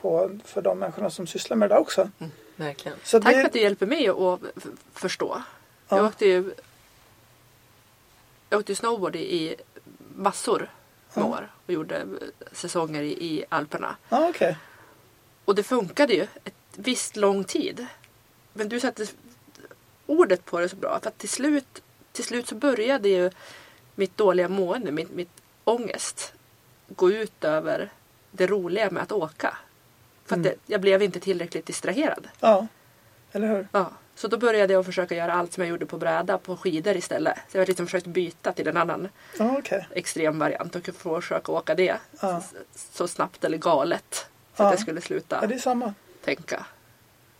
på, för de människorna som sysslar med det där också. Verkligen. Så Tack det, för att du hjälper mig att förstå. Ja. Jag åkte ju jag åkte snowboard i massor med Ja. år och gjorde säsonger i, Alperna. Ja, okej. Och det funkade ju ett visst lång tid. Men du satte ordet på det så bra. För att till slut, till slut så började ju mitt dåliga mående, mitt, mitt ångest gå ut över det roliga med att åka. För att Mm. det, jag blev inte tillräckligt distraherad. Ja, eller hur? Ja. Så då började jag försöka göra allt som jag gjorde på bräda på skidor istället. Så jag har liksom försökt byta till en annan Ja, okej. extrem variant och försöka åka det Ja. så, så snabbt eller galet. Så Ja. att jag skulle sluta Ja, det är samma. tänka.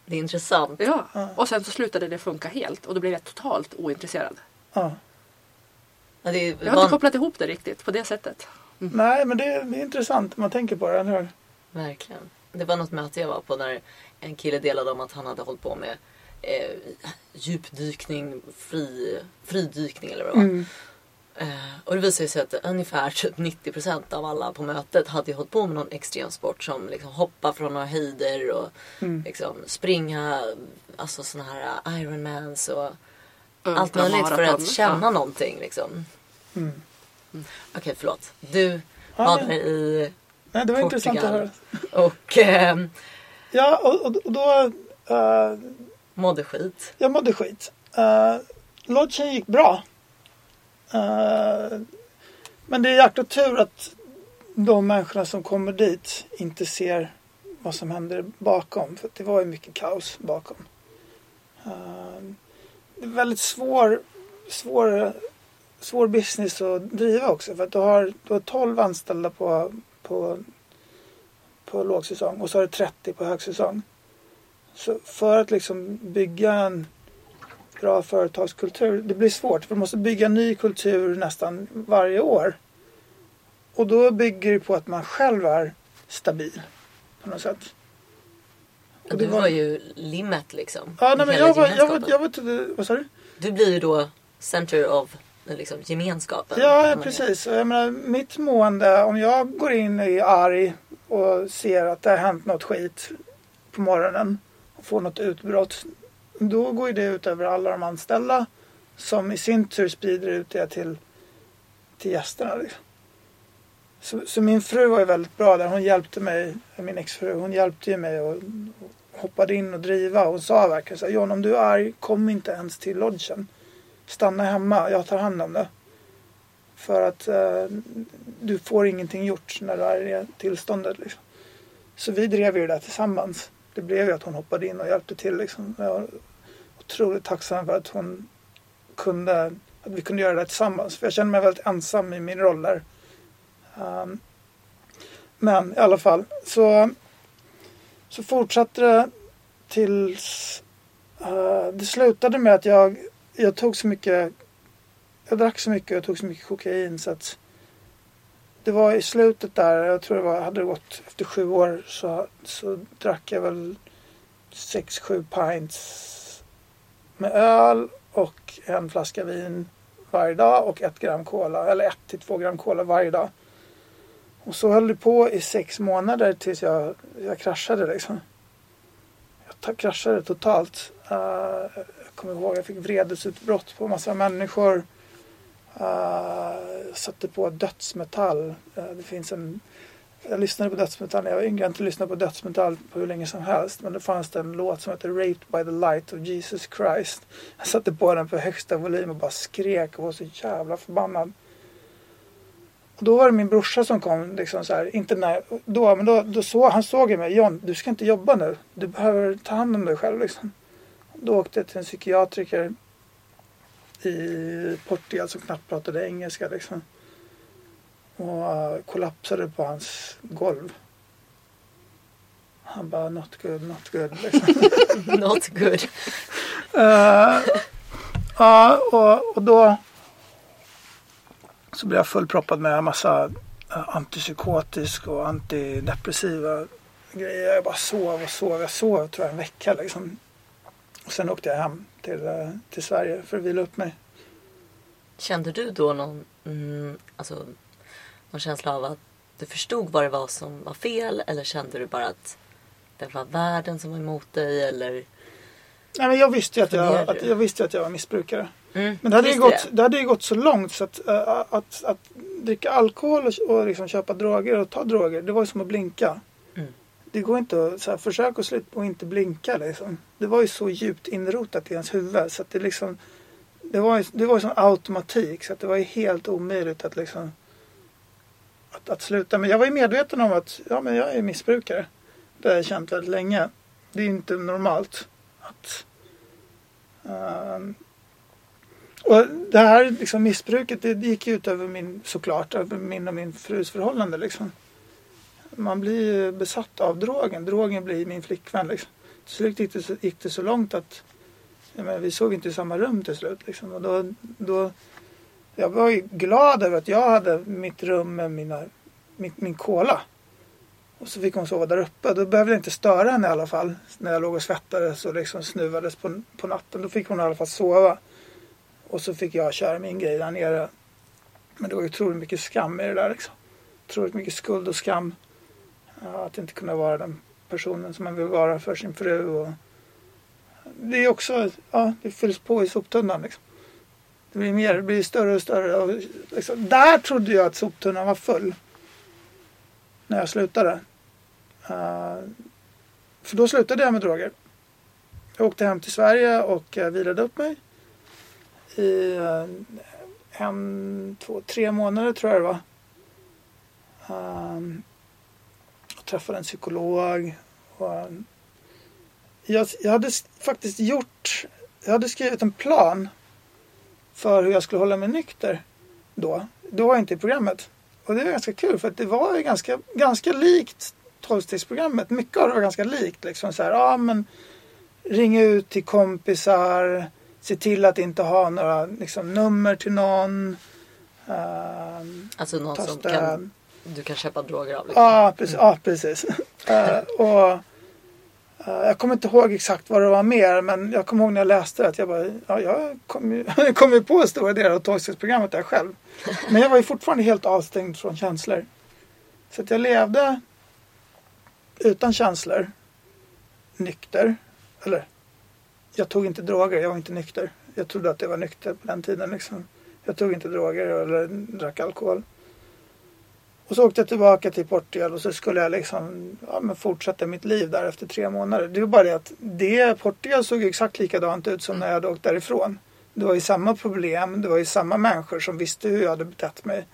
Det är intressant. Ja. Och sen så slutade det funka helt och då blev jag totalt ointresserad. Ja. Ja, det är Jag har inte kopplat ihop det riktigt på det sättet. Nej, men det, det är intressant om man tänker på det, eller hur? Verkligen. Det var något möte jag var på när en kille delade om att han hade hållit på med eh, djupdykning, fri, fridykning eller vad det var. Mm. Eh, och det visade sig att ungefär typ 90% av alla på mötet hade ju hållit på med någon extremsport som liksom hoppa från några höjder och Mm. liksom springa, alltså såna här Ironmans och Ultramaraton. allt möjligt för att känna Ja. någonting liksom. Mm. Okej, förlåt. Du Ja, var där i Nej, det var Portugal. intressant att höra. och eh, Ja, och, och, och då... Uh, mådde skit. jag mådde skit. Uh, lodgen gick bra. Eh, men det är jäkla tur att de människorna som kommer dit inte ser vad som händer bakom. För det var ju mycket kaos bakom. Eh, det är väldigt svår, svår, svår business att driva också. För att du har, du har 12 anställda på, på, på lågsäsong och så har du 30 på högsäsong. Så för att liksom bygga en bra företagskultur, det blir svårt. För du måste bygga ny kultur nästan varje år. Och då bygger det på att man själv är stabil på något sätt. Och du var... var- ju limmet liksom. Ja, nej, men jag var, jag var, jag var vad sa du? Du blir ju då center of liksom, gemenskapen. Ja, precis. Jag menar, mitt mående, om jag går in och är arg och ser att det har hänt något skit på morgonen och får något utbrott. Då går det ut över alla de anställda som i sin tur sprider ut det till, till gästerna. Liksom. Så, så min fru var ju väldigt bra där. Hon hjälpte mig, min exfru, hon hjälpte ju mig och, och hoppade in och driva. Hon sa verkligen så här, John om du är arg, kom inte ens till lodgen. Stanna hemma, jag tar hand om det. För att eh, du får ingenting gjort när du är i det tillståndet. Liksom. Så vi drev ju det där tillsammans. Det blev ju att hon hoppade in och hjälpte till. Liksom. Jag är otroligt tacksam för att hon kunde, att vi kunde göra det tillsammans. För jag känner mig väldigt ensam i min roll där. Um, men i alla fall så, så fortsatte det tills uh, det slutade med att jag, jag tog så mycket, jag drack så mycket och jag tog så mycket kokain så att det var i slutet där, jag tror det var, hade det gått efter sju år så, så drack jag väl sex, sju pints med öl och en flaska vin varje dag och ett gram cola, eller ett till två gram cola varje dag. Och så höll det på i sex månader tills jag, jag kraschade liksom. Jag kraschade totalt. Uh, jag kommer ihåg jag fick vredesutbrott på massa människor. Uh, satte på dödsmetall. Uh, det finns en jag lyssnade på dödsmetall när jag var yngre. Jag inte lyssnat på dödsmetall på hur länge som helst. Men det fanns det en låt som heter Raped by the light of Jesus Christ. Jag satte på den på högsta volym och bara skrek och var så jävla förbannad. Och då var det min brorsa som kom. Liksom så här, inte när, då, men då, då så, han såg mig. John, du ska inte jobba nu. Du behöver ta hand om dig själv. Liksom. Då åkte jag till en psykiatriker i Portugal som knappt pratade engelska. Liksom och uh, kollapsade på hans golv. Han bara not good, not good. Liksom. not good. uh, ja, och, och då så blev jag fullproppad med en massa uh, antipsykotisk och antidepressiva grejer. Jag bara sov och sov. Jag sov tror jag en vecka liksom. Och sen åkte jag hem till, uh, till Sverige för att vila upp mig. Kände du då någon, mm, alltså någon känsla av att du förstod vad det var som var fel eller kände du bara att det var världen som var emot dig eller? Nej, men jag visste ju att jag, att, jag, visste att jag var missbrukare. Mm, men det hade, ju gått, det. det hade gått så långt så att, att, att, att dricka alkohol och, och liksom köpa droger och ta droger, det var ju som att blinka. Det går inte att så här, försöka sluta och inte blinka liksom. Det var ju så djupt inrotat i ens huvud så att det liksom det var ju, det var ju som automatik så att det var ju helt omöjligt att liksom att, att sluta. Men jag var ju medveten om att ja, men jag är missbrukare. Det har jag känt väldigt länge. Det är inte normalt. att um, och det här liksom, missbruket det gick ut över min, såklart, över min och min frus förhållande. Liksom. Man blir ju besatt av drogen. Drogen blir min flickvän. Liksom. Till slut gick det så, gick det så långt att menar, vi sov inte i samma rum till slut. Liksom. Och då, då jag var ju glad över att jag hade mitt rum med mina, min, min kola. Och så fick hon sova där uppe. Då behövde jag inte störa henne i alla fall. När jag låg och svettades och liksom snuvades på, på natten. Då fick hon i alla fall sova. Och så fick jag köra min grej där nere. Men det var ju otroligt mycket skam i det där liksom. Otroligt mycket skuld och skam att inte kunna vara den personen som man vill vara för sin fru. Och det är också, ja, det fylls på i soptunnan liksom. Det blir, mer, det blir större och större. Och liksom, där trodde jag att soptunnan var full. När jag slutade. Uh, för då slutade jag med droger. Jag åkte hem till Sverige och uh, vilade upp mig. I uh, en, två, tre månader tror jag det var. Uh, träffade en psykolog. Jag, jag hade faktiskt gjort, jag hade skrivit en plan för hur jag skulle hålla mig nykter då. Då var jag inte i programmet. Och det var ganska kul för att det var ju ganska, ganska likt tolvstegsprogrammet. Mycket av det var ganska likt. Liksom så här, ja, men ring ut till kompisar. Se till att inte ha några liksom, nummer till någon. Uh, alltså någon som kan, du kan köpa droger av? Liksom. Ja, precis. Ja, precis. uh, och Eh, jag kommer inte ihåg exakt vad det var mer men jag kommer ihåg när jag läste det att jag bara, ja, jag kom ju, kom ju på stora delar av tolvstegsprogrammet där själv. Men jag var ju fortfarande helt avstängd från känslor. Så att jag levde utan känslor, nykter. Eller, jag tog inte droger, jag var inte nykter. Jag trodde att jag var nykter på den tiden. Liksom. Jag tog inte droger eller drack alkohol. Och så åkte jag tillbaka till Portugal och så skulle jag liksom ja, men fortsätta mitt liv där efter tre månader. Det var bara det att det, Portugal såg exakt likadant ut som när jag hade åkt därifrån. Det var ju samma problem, det var ju samma människor som visste hur jag hade betett mig.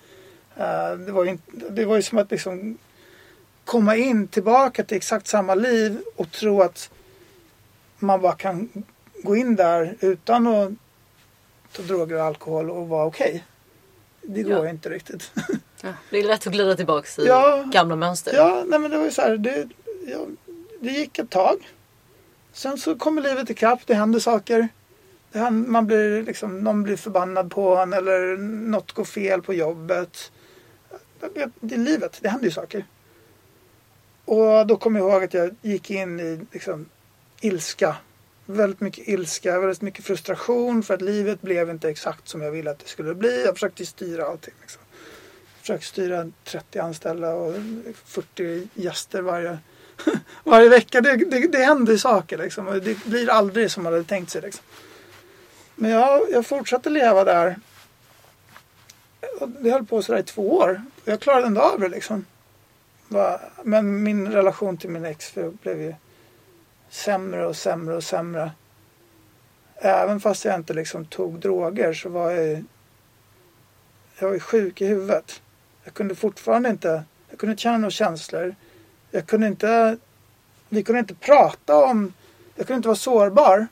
Uh, det, var ju, det var ju som att liksom komma in tillbaka till exakt samma liv och tro att man bara kan gå in där utan att ta droger och alkohol och vara okej. Okay. Det går ja. inte riktigt. Ja, det är lätt att glida tillbaka i ja, gamla mönster. Ja, nej men det var ju så här. Det, ja, det gick ett tag. Sen så kommer livet ikapp, det händer saker. Det händer, man blir liksom, någon blir förbannad på en eller något går fel på jobbet. Det, det är livet, det händer ju saker. Och då kommer jag ihåg att jag gick in i liksom, ilska. Väldigt mycket ilska, väldigt mycket frustration för att livet blev inte exakt som jag ville att det skulle bli. Jag försökte styra allting. Liksom försöker styra 30 anställda och 40 gäster varje, varje vecka. Det, det, det händer saker liksom. Och det blir aldrig som man hade tänkt sig. Liksom. Men jag, jag fortsatte leva där. Det höll på sådär i två år. Jag klarade ändå av det liksom. Men min relation till min ex blev ju sämre och sämre och sämre. Även fast jag inte liksom tog droger så var jag ju. jag var sjuk i huvudet. Jag kunde fortfarande inte, jag kunde inte känna några känslor. Jag kunde inte, vi kunde inte prata om, jag kunde inte vara sårbar.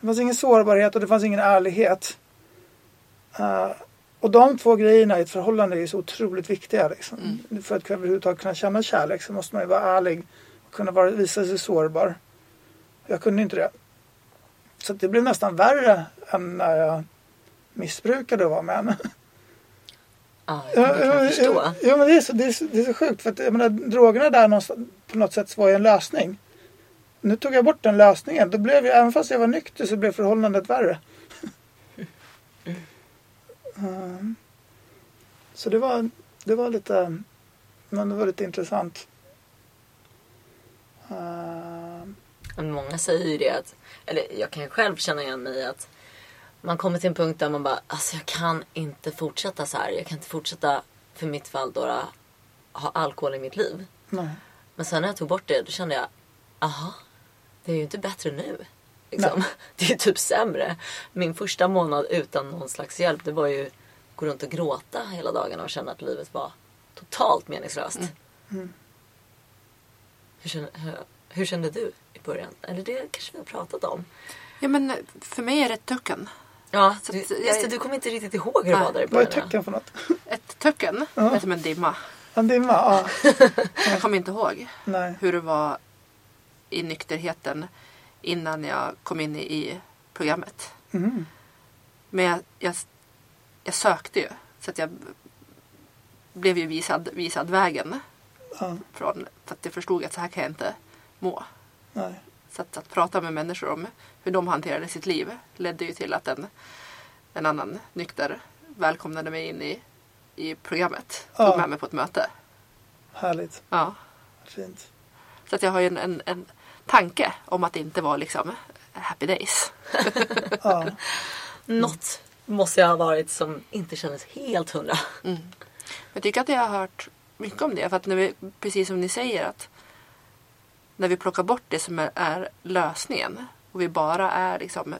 Det fanns ingen sårbarhet och det fanns ingen ärlighet. Uh, och de två grejerna i ett förhållande är så otroligt viktiga. Liksom. Mm. För att överhuvudtaget kunna känna kärlek så måste man ju vara ärlig och kunna vara, visa sig sårbar. Jag kunde inte det. Så det blev nästan värre än när jag missbrukade att vara med henne. Ja, det kan jag förstå. Ja, men det är, så, det, är så, det är så sjukt. För att, jag menar, drogerna där på något sätt var ju en lösning. Nu tog jag bort den lösningen. Då blev jag, även fast jag var nykter så blev förhållandet värre. Mm. Så det var, det var lite, men det var lite intressant. Uh. Många säger ju det att, eller jag kan ju själv känna igen mig att man kommer till en punkt där man bara, alltså jag kan inte fortsätta så här. Jag kan inte fortsätta, för mitt fall då, ha alkohol i mitt liv. Nej. Men sen när jag tog bort det, då kände jag, aha, det är ju inte bättre nu. Liksom. Det är typ sämre. Min första månad utan någon slags hjälp det var ju gå runt och gråta hela dagarna och känna att livet var totalt meningslöst. Mm. Mm. Hur, kände, hur, hur, kände du i början? Eller det kanske vi har pratat om. Ja men för mig är det ett töcken. Ja, du, just det, du kommer inte riktigt ihåg hur det var där i början. Vad är töcken för något? Ett töcken? Ja. Det är som en dimma. En dimma, ja. jag kommer inte ihåg Nej. hur det var i nykterheten innan jag kom in i programmet. Mm. Men jag, jag, jag, sökte ju. Så att jag blev ju visad, visad vägen. Ja. Från, för att jag förstod att så här kan jag inte må. Nej. Så att, prata med människor om hur de hanterade sitt liv ledde ju till att en, en annan nykter välkomnade mig in i, i programmet. Tog ja. med mig på ett möte. Härligt. Ja. Fint. Så att jag har ju en, en, en tanke om att det inte var liksom happy days. ja. Något måste jag ha varit som inte kändes helt hundra. Mm. Jag tycker att jag har hört mycket om det. För att när vi, precis som ni säger att när vi plockar bort det som är, är lösningen och vi bara är liksom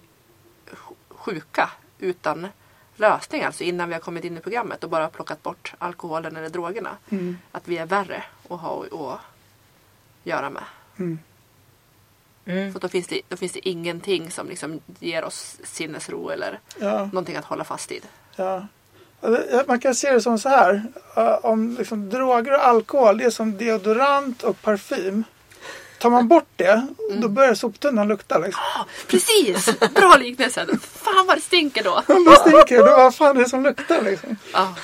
sjuka utan lösning, alltså innan vi har kommit in i programmet och bara plockat bort alkoholen eller drogerna. Mm. Att vi är värre att ha att göra med. Mm. Mm. För då finns, det, då finns det ingenting som liksom ger oss sinnesro eller ja. någonting att hålla fast vid. Ja. Man kan se det som så här. Om liksom, droger och alkohol det är som deodorant och parfym. Tar man bort det, mm. då börjar soptunnan lukta. Liksom. Oh, precis! Bra liknelse. Fan vad det stinker då. det stinker. Då, vad fan är det som luktar liksom? Ja.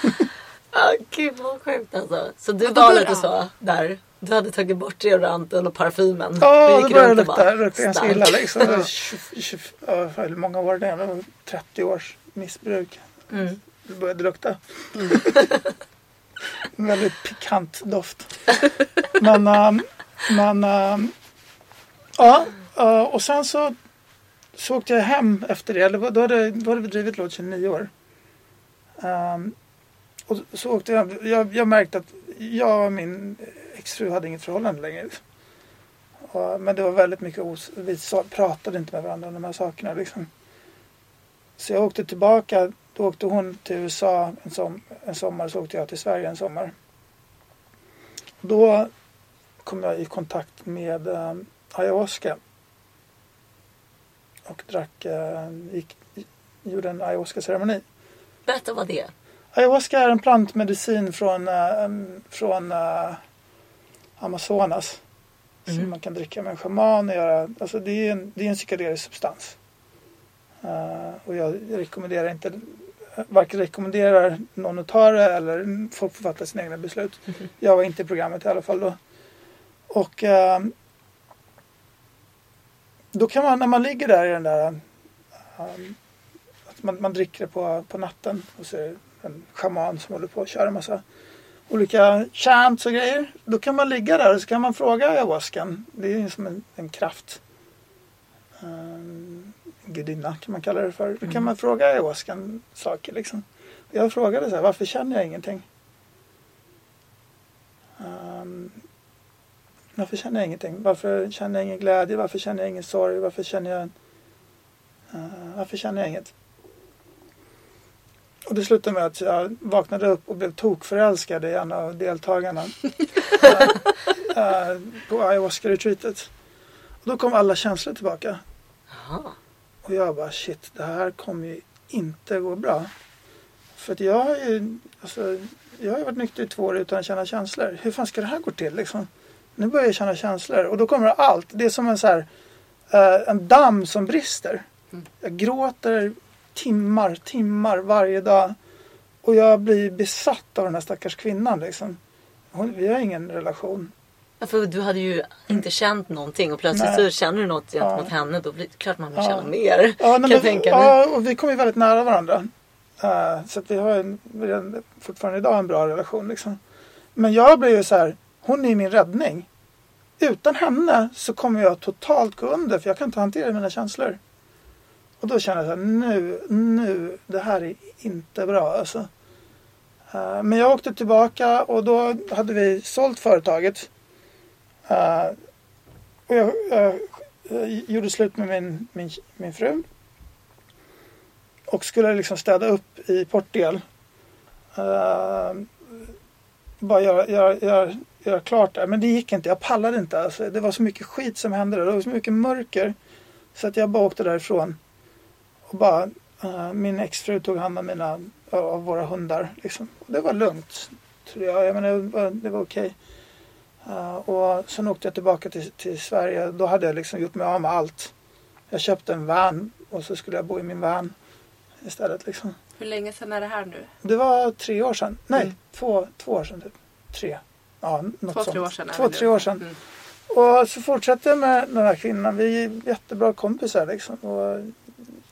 Oh, Gud vad sjukt alltså. Så du var lite så där. Du hade tagit bort deodoranten och parfymen. Ja, det började lukta, lukta ganska illa. Liksom. 20, 20, ja, hur många år det är? 30 års missbruk. Mm. Det började lukta. Mm. väldigt pikant doft. Men, um, men äh, ja, eh, och sen så, så åkte jag hem efter det. Eller då hade, då hade vi drivit Lodge i nio år. Um, och så åkte jag, jag, jag märkte att jag och min exfru hade inget förhållande längre. Och, men det var väldigt mycket os vi sa, pratade inte med varandra om de här sakerna. Liksom. Så jag åkte tillbaka. Då åkte hon till USA en, som, en sommar så åkte jag till Sverige en sommar. Då kom jag i kontakt med um, ayahuasca. Och drack, uh, gick, gjorde en ayahuasca-ceremoni. Berätta vad det är. Ayahuasca är en plantmedicin från, uh, från uh, Amazonas. som man kan dricka med en schaman. Och göra, alltså det är en, det är en psykedelisk substans. Uh, och jag rekommenderar inte varken rekommenderar någon att ta det eller folk får fatta sina egna beslut. Mm. Jag var inte i programmet i alla fall då. Och uh, då kan man när man ligger där i den där um, man, man dricker på, på natten och det en schaman som håller på att köra en massa olika chants och grejer. Då kan man ligga där och så kan man fråga ayahuascan. Det är som en, en kraft. Um, gudinna kan man kalla det för. Då kan mm. man fråga ayahuascan saker liksom. Jag frågade så här, varför känner jag ingenting? Um, varför känner jag ingenting? Varför känner jag ingen glädje? Varför känner jag ingen sorg? Varför känner jag, uh, varför känner jag inget? Och det slutade med att jag vaknade upp och blev tokförälskad i en av deltagarna äh, på ayahuasca-retreatet. Och då kom alla känslor tillbaka. Aha. Och jag bara shit, det här kommer ju inte gå bra. För att jag har ju, alltså, jag har varit nykter i två år utan att känna känslor. Hur fan ska det här gå till liksom? Nu börjar jag känna känslor och då kommer allt. Det är som en så här, uh, en damm som brister. Mm. Jag gråter timmar, timmar varje dag. Och jag blir besatt av den här stackars kvinnan liksom. Hon, vi har ingen relation. Ja, för du hade ju inte känt någonting och plötsligt Nej. så känner du något gentemot ja. henne. Då blir det klart man vill ja. känna mer. Ja, nej, men, ja och vi kommer ju väldigt nära varandra. Uh, så vi har en, fortfarande idag en bra relation. Liksom. Men jag blir ju så här, hon är min räddning. Utan henne så kommer jag totalt gå under för jag kan inte hantera mina känslor. Och då kände jag att nu, nu, det här är inte bra alltså. Eh, men jag åkte tillbaka och då hade vi sålt företaget. Eh, och jag, jag, jag, gjorde slut med min, min, min fru. Och skulle liksom städa upp i Portugal. Bara göra, göra, göra, göra klart det. Men det gick inte. Jag pallade inte. Alltså, det var så mycket skit som hände. Det var så mycket mörker. Så att jag bara åkte därifrån. Och bara, uh, min exfru tog hand om mina, av våra hundar. Liksom. Det var lugnt. Tror jag. jag menar, det var, det var okej. Uh, och sen åkte jag tillbaka till, till Sverige. Då hade jag liksom gjort mig av med allt. Jag köpte en van och så skulle jag bo i min van istället. Liksom. Hur länge sedan är det här nu? Det var tre år sedan. Nej, mm. två, två år sedan typ. Tre. Ja, två, tre år sedan. Två, tre år sedan. Mm. Och så fortsatte jag med den här kvinnan. Vi är jättebra kompisar liksom. Och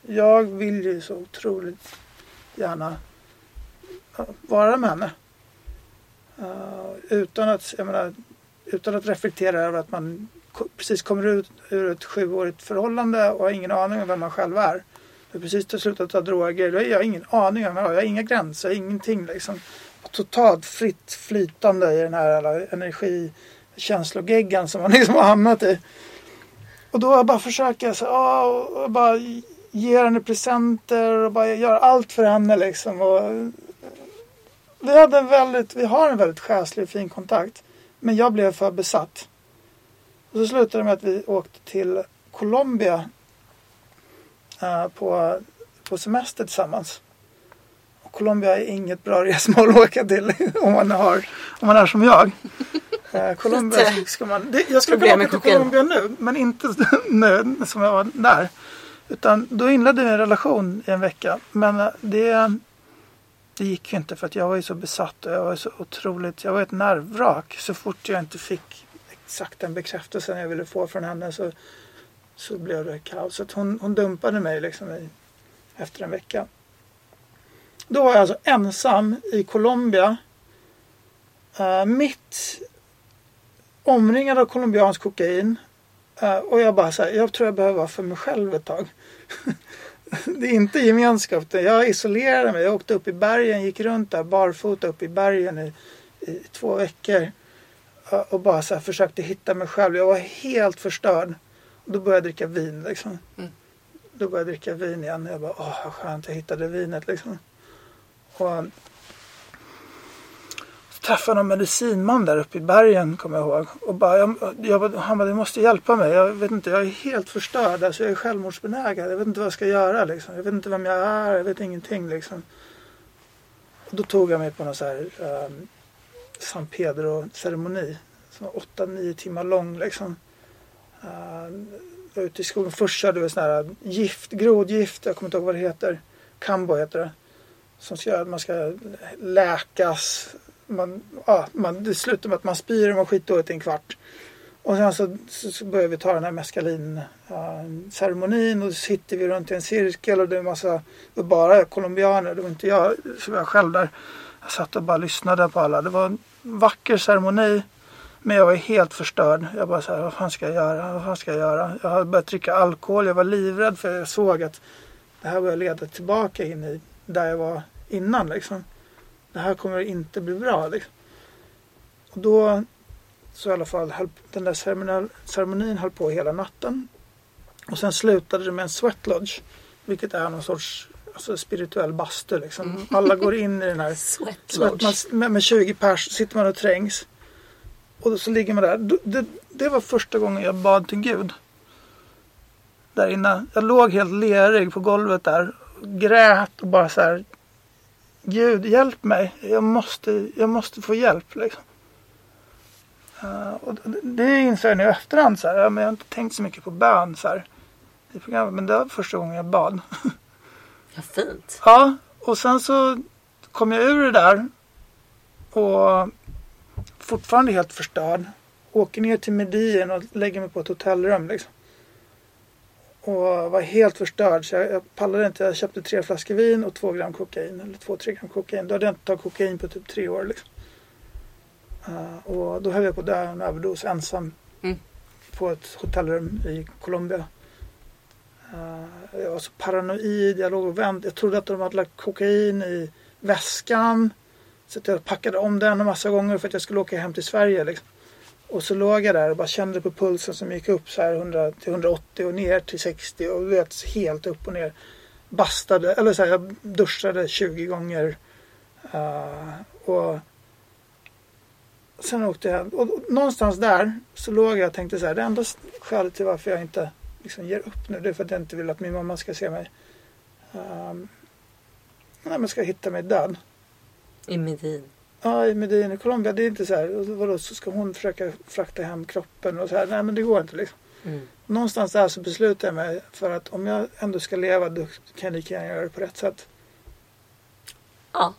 jag vill ju så otroligt gärna vara med henne. Uh, utan, att, jag menar, utan att reflektera över att man precis kommer ut ur ett sjuårigt förhållande och har ingen aning om vem man själv är. Jag precis har slutat ta droger. Då har jag ingen aning om jag har. inga gränser, ingenting liksom. Totalt fritt flytande i den här energi känslogeggan som man liksom har hamnat i. Och då bara försöka så, och bara ger henne presenter och bara gör allt för henne liksom. Och vi, hade en väldigt, vi har en väldigt själslig och fin kontakt. Men jag blev för besatt. Och så slutade det med att vi åkte till Colombia eh, på, på semester tillsammans. Colombia är inget bra resmål att åka till om man, har, om man är som jag. Uh, Colombia ska man, det, jag skulle kunna åka till Colombia nu men inte nu som jag var där. Utan då inledde vi en relation i en vecka. Men eh, det, det gick ju inte för att jag var ju så besatt och jag var så otroligt, jag var ett nervvrak. Så fort jag inte fick exakt den bekräftelsen jag ville få från henne så, så blev det kaos. Så hon, hon dumpade mig liksom i, efter en vecka. Då var jag alltså ensam i Colombia. Uh, mitt omringad av colombiansk kokain. Uh, och jag bara så här, jag tror jag behöver vara för mig själv ett tag. det är inte gemenskap. Jag isolerade mig. Jag åkte upp i bergen, gick runt där barfota upp i bergen i, i två veckor. Uh, och bara så här, försökte hitta mig själv. Jag var helt förstörd. Och då började jag dricka vin liksom. Mm. Då började jag dricka vin igen. Jag bara, åh vad skönt jag hittade vinet liksom. Och, Så träffade någon medicinman där uppe i bergen kommer jag ihåg. Och bara, jag, jag, han bara, du måste hjälpa mig. Jag vet inte, jag är helt förstörd. Alltså, jag är självmordsbenägen. Jag vet inte vad jag ska göra liksom. Jag vet inte vem jag är. Jag vet ingenting liksom. Och då tog jag mig på någon så här um, San Pedro ceremoni. Som var 8-9 timmar lång liksom. Uh, var ute i skogen. Först körde vi sån här gift, grodgift, jag kommer inte ihåg vad det heter. Kambo heter det. Som ska göra att man ska läkas. Man, ja, man, det slutar med att man spyr och mår skitdåligt i en kvart. Och sen så, så, så börjar vi ta den här meskalin-ceremonin och så sitter vi runt i en cirkel och det är en massa, det var bara colombianer, det var inte jag, så var jag själv där. Jag satt och bara lyssnade på alla. Det var en vacker ceremoni. Men jag var helt förstörd. Jag bara så här, vad fan ska jag göra? Vad fan ska jag göra? Jag hade börjat dricka alkohol. Jag var livrädd för jag såg att det här började leda tillbaka in i där jag var innan liksom. Det här kommer inte bli bra liksom. Och då så i alla fall den där ceremonin, ceremonin höll på hela natten. Och sen slutade det med en sweat lodge. Vilket är någon sorts alltså, spirituell bastu liksom. Mm. Alla går in i den här sweat lodge. Med, med 20 pers sitter man och trängs. Och så ligger man där. Det, det var första gången jag bad till Gud. Där inne. Jag låg helt lerig på golvet där. Grät och bara så här. Gud hjälp mig. Jag måste, jag måste få hjälp liksom. Uh, och det inser jag nu i efterhand. Så här, ja, men jag har inte tänkt så mycket på bön så här, i programmet. Men det var första gången jag bad. ja, fint. Ja, och sen så kom jag ur det där. Och fortfarande helt förstörd. Åker ner till Medien och lägger mig på ett hotellrum. Liksom. Och var helt förstörd. Så jag, jag pallade inte. Jag köpte tre flaskor vin och två gram kokain. Eller två, tre gram kokain. Då hade jag inte tagit kokain på typ tre år. Liksom. Uh, och då höll jag på att dö en överdos ensam. Mm. På ett hotellrum i Colombia. Uh, jag var så paranoid. Jag låg och väntade. Jag trodde att de hade lagt kokain i väskan. Så jag packade om den en massa gånger för att jag skulle åka hem till Sverige. Liksom. Och så låg jag där och bara kände på pulsen som gick upp så här 100 till 180 och ner till 60 och vet helt upp och ner. Bastade, eller så här, jag duschade 20 gånger. Uh, och sen åkte jag och någonstans där så låg jag och tänkte så här. Det enda skälet till varför jag inte liksom ger upp nu det är för att jag inte vill att min mamma ska se mig. Um, nej men ska hitta mig död. I Medin? Ja, i Medin i Colombia. Det är inte så här. Vadå, så ska hon försöka frakta hem kroppen och så här. Nej, men det går inte liksom. Mm. Någonstans där så beslutar jag mig för att om jag ändå ska leva då kan jag lika gärna göra det på rätt sätt. Ja,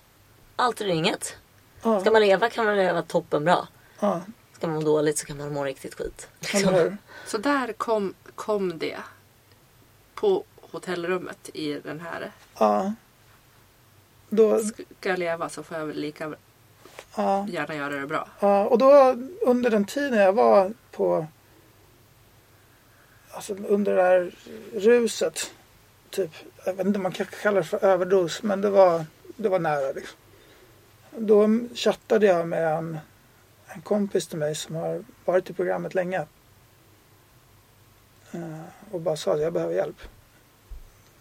allt eller inget. Ja. Ska man leva kan man leva toppenbra. Ja. Ska man må dåligt så kan man må riktigt skit. Liksom. Så där kom, kom det. På hotellrummet i den här. Ja. Då... Ska jag leva så får jag väl lika ja. gärna göra det bra. Ja, och då under den tiden jag var på Alltså under det här ruset. Typ, jag vet inte om man kan kalla det för överdos men det var, det var nära liksom. Då chattade jag med en, en kompis till mig som har varit i programmet länge. Uh, och bara sa att jag behöver hjälp.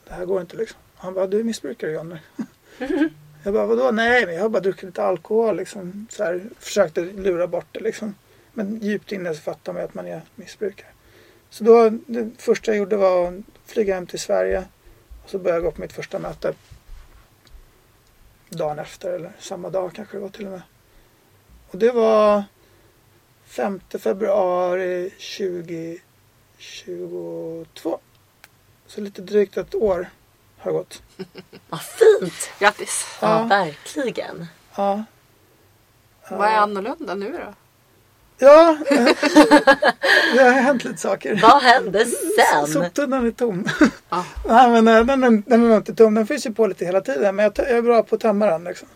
Det här går inte liksom. Han bara, du är missbrukare Johnny. Jag bara, vadå? Nej, men jag har bara druckit lite alkohol. Liksom. Så här, försökte lura bort det liksom. Men djupt inne så fattar man ju att man är missbrukare. Så då, det första jag gjorde var att flyga hem till Sverige. Och så började jag gå på mitt första möte. Dagen efter eller samma dag kanske det var till och med. Och det var 5 februari 2022. Så lite drygt ett år har gått. Vad fint! Grattis! Ja, ja verkligen. Ja. Vad är annorlunda nu då? Ja, det har hänt lite saker. Vad hände sen? Soptunnan är tom. Ah. Nej, men den, den, den är inte tom. Den finns ju på lite hela tiden. Men jag, jag är bra på att tömma den. Liksom.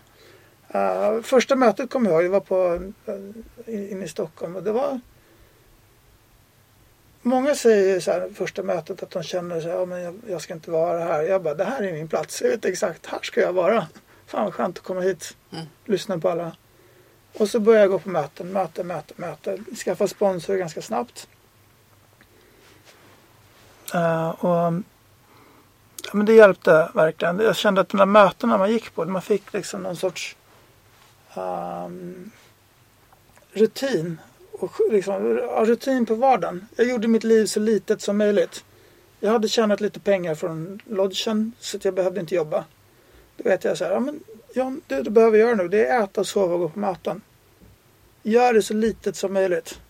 Uh, första mötet kommer jag ihåg. Jag var på, uh, inne i Stockholm. Och det var Många säger så här första mötet att de känner sig, ja men jag, jag, ska inte vara här. Jag bara, det här är min plats. Jag vet exakt, här ska jag vara. Fan vad skönt att komma hit. Mm. Lyssna på alla. Och så börjar jag gå på möten, möte, möte, möte. Skaffa sponsor ganska snabbt. Uh, och ja, men det hjälpte verkligen. Jag kände att de där mötena man gick på, man fick liksom någon sorts um, rutin och liksom, rutin på vardagen. Jag gjorde mitt liv så litet som möjligt. Jag hade tjänat lite pengar från lodgen så att jag behövde inte jobba. Då vet jag så här, ja men John, det du behöver göra nu det är äta, sova och gå på möten. Gör det så litet som möjligt.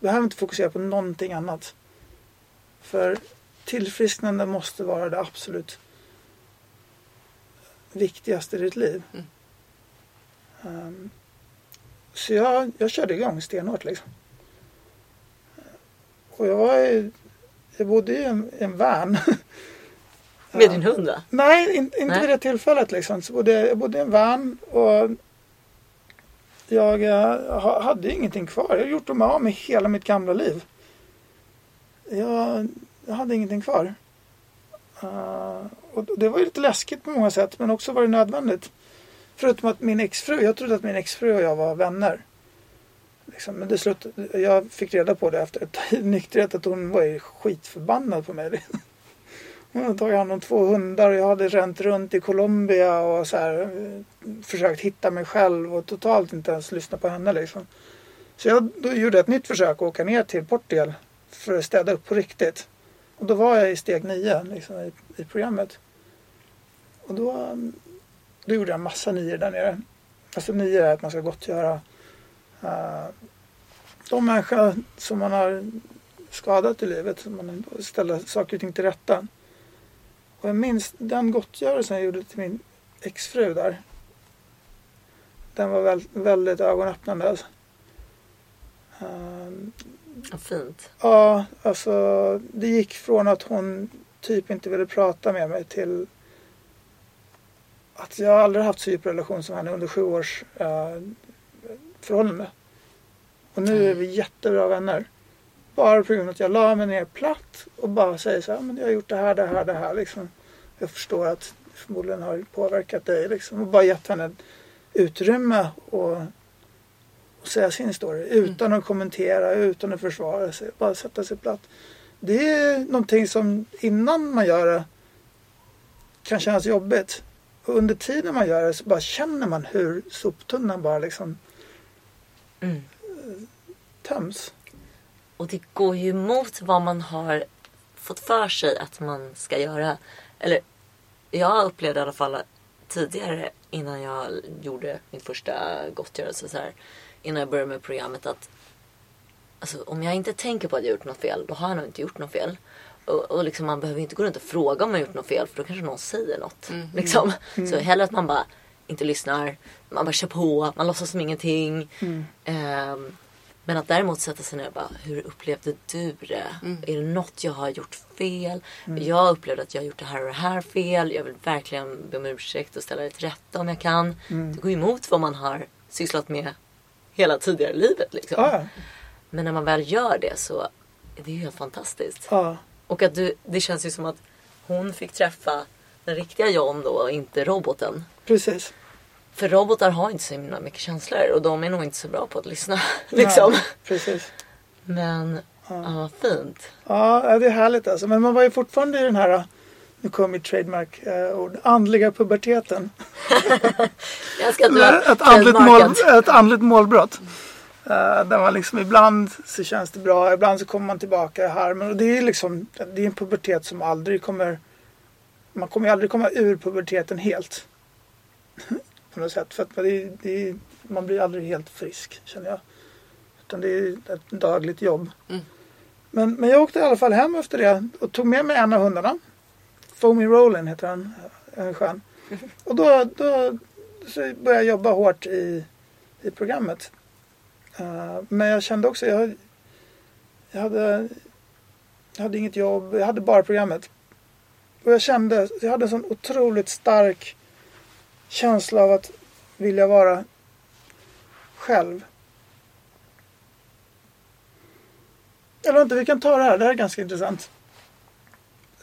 Du behöver inte fokusera på någonting annat. För tillfrisknande måste vara det absolut viktigaste i ditt liv. Mm. Ehm, så jag, jag körde igång stenhårt liksom. Och jag var jag bodde i en, en van. Med din hund va? Nej, in, inte Nej. vid det tillfället liksom. Så bodde, jag bodde i en van och jag eh, ha- hade ingenting kvar. Jag hade gjort mig av med hela mitt gamla liv. Jag, jag hade ingenting kvar. Eh, och det var ju lite läskigt på många sätt men också var det nödvändigt. Förutom att min exfru, jag trodde att min exfru och jag var vänner. Liksom, men det slut, jag fick reda på det efter ett nykterhet att hon var ju skitförbannad på mig. Hon hade tagit hand om två hundar och jag hade ränt runt i Colombia och så här, försökt hitta mig själv och totalt inte ens lyssna på henne. Liksom. Så jag då gjorde ett nytt försök att åka ner till Portugal för att städa upp på riktigt. Och då var jag i steg nio liksom, i, i programmet. Och då, då gjorde jag massa nior där nere. Alltså nior är att man ska gottgöra uh, de människor som man har skadat i livet. Som man ställer saker och ting till rätta. Och jag minns den gottgörelsen jag gjorde till min exfru där. Den var väl, väldigt ögonöppnande. Alltså. Vad fint. ja, alltså det gick från att hon typ inte ville prata med mig till att jag aldrig haft så djup relation som henne under sju års uh, förhållande. Och nu är vi jättebra vänner. Bara på grund av att jag la mig ner platt och bara säger så här, men jag har gjort det här, det här, det här liksom. Jag förstår att det förmodligen har påverkat dig liksom. Och bara gett henne utrymme och, och säga sin story utan att kommentera, utan att försvara sig. Bara sätta sig platt. Det är någonting som innan man gör det kan kännas jobbigt. Och under tiden man gör det så bara känner man hur soptunnan bara liksom Mm. töms. Och det går ju emot vad man har fått för sig att man ska göra. Eller jag upplevde i alla fall tidigare innan jag gjorde min första gottgörelse så här, innan jag började med programmet att alltså, om jag inte tänker på att jag gjort något fel då har jag nog inte gjort något fel. Och, och liksom, man behöver inte gå runt och fråga om man gjort något fel för då kanske någon säger något. Liksom. Så hellre att man bara inte lyssnar, man bara kör på, man låtsas som ingenting. Ehm, men att däremot sätta sig ner och bara, hur upplevde du det? Är det något jag har gjort fel? Jag upplevde att jag har gjort det här och det här fel. Jag vill verkligen be om ursäkt och ställa det till rätta om jag kan. Det går emot vad man har sysslat med hela tidigare livet. Liksom. Ja, Men när man väl gör det så är det ju helt fantastiskt. ja. Och att du, det känns ju som att hon fick träffa den riktiga John då och inte roboten. precis. För robotar har inte så himla mycket känslor och de är nog inte så bra på att lyssna. liksom. Ja, precis. Men ja. vad fint. Ja, det är härligt alltså. Men man var ju fortfarande i den här, nu kommer mitt trademark-ord, andliga puberteten. Jag ska har ett, andligt mål, ett andligt målbrott. Uh, där man liksom ibland så känns det bra, ibland så kommer man tillbaka i harmen. Och det är liksom, det är en pubertet som aldrig kommer, man kommer ju aldrig komma ur puberteten helt. På något sätt. För att det det man blir aldrig helt frisk känner jag. Utan det är ett dagligt jobb. Mm. Men, men jag åkte i alla fall hem efter det och tog med mig en av hundarna. Foamy Rollin heter han, en skön. Och då, då så började jag jobba hårt i, i programmet. Eh, men jag kände också, jag, jag, hade, jag hade inget jobb, jag hade bara programmet. Och jag kände, jag hade en sån otroligt stark känsla av att vilja vara själv. Eller vänta, vi kan ta det här, det här är ganska intressant.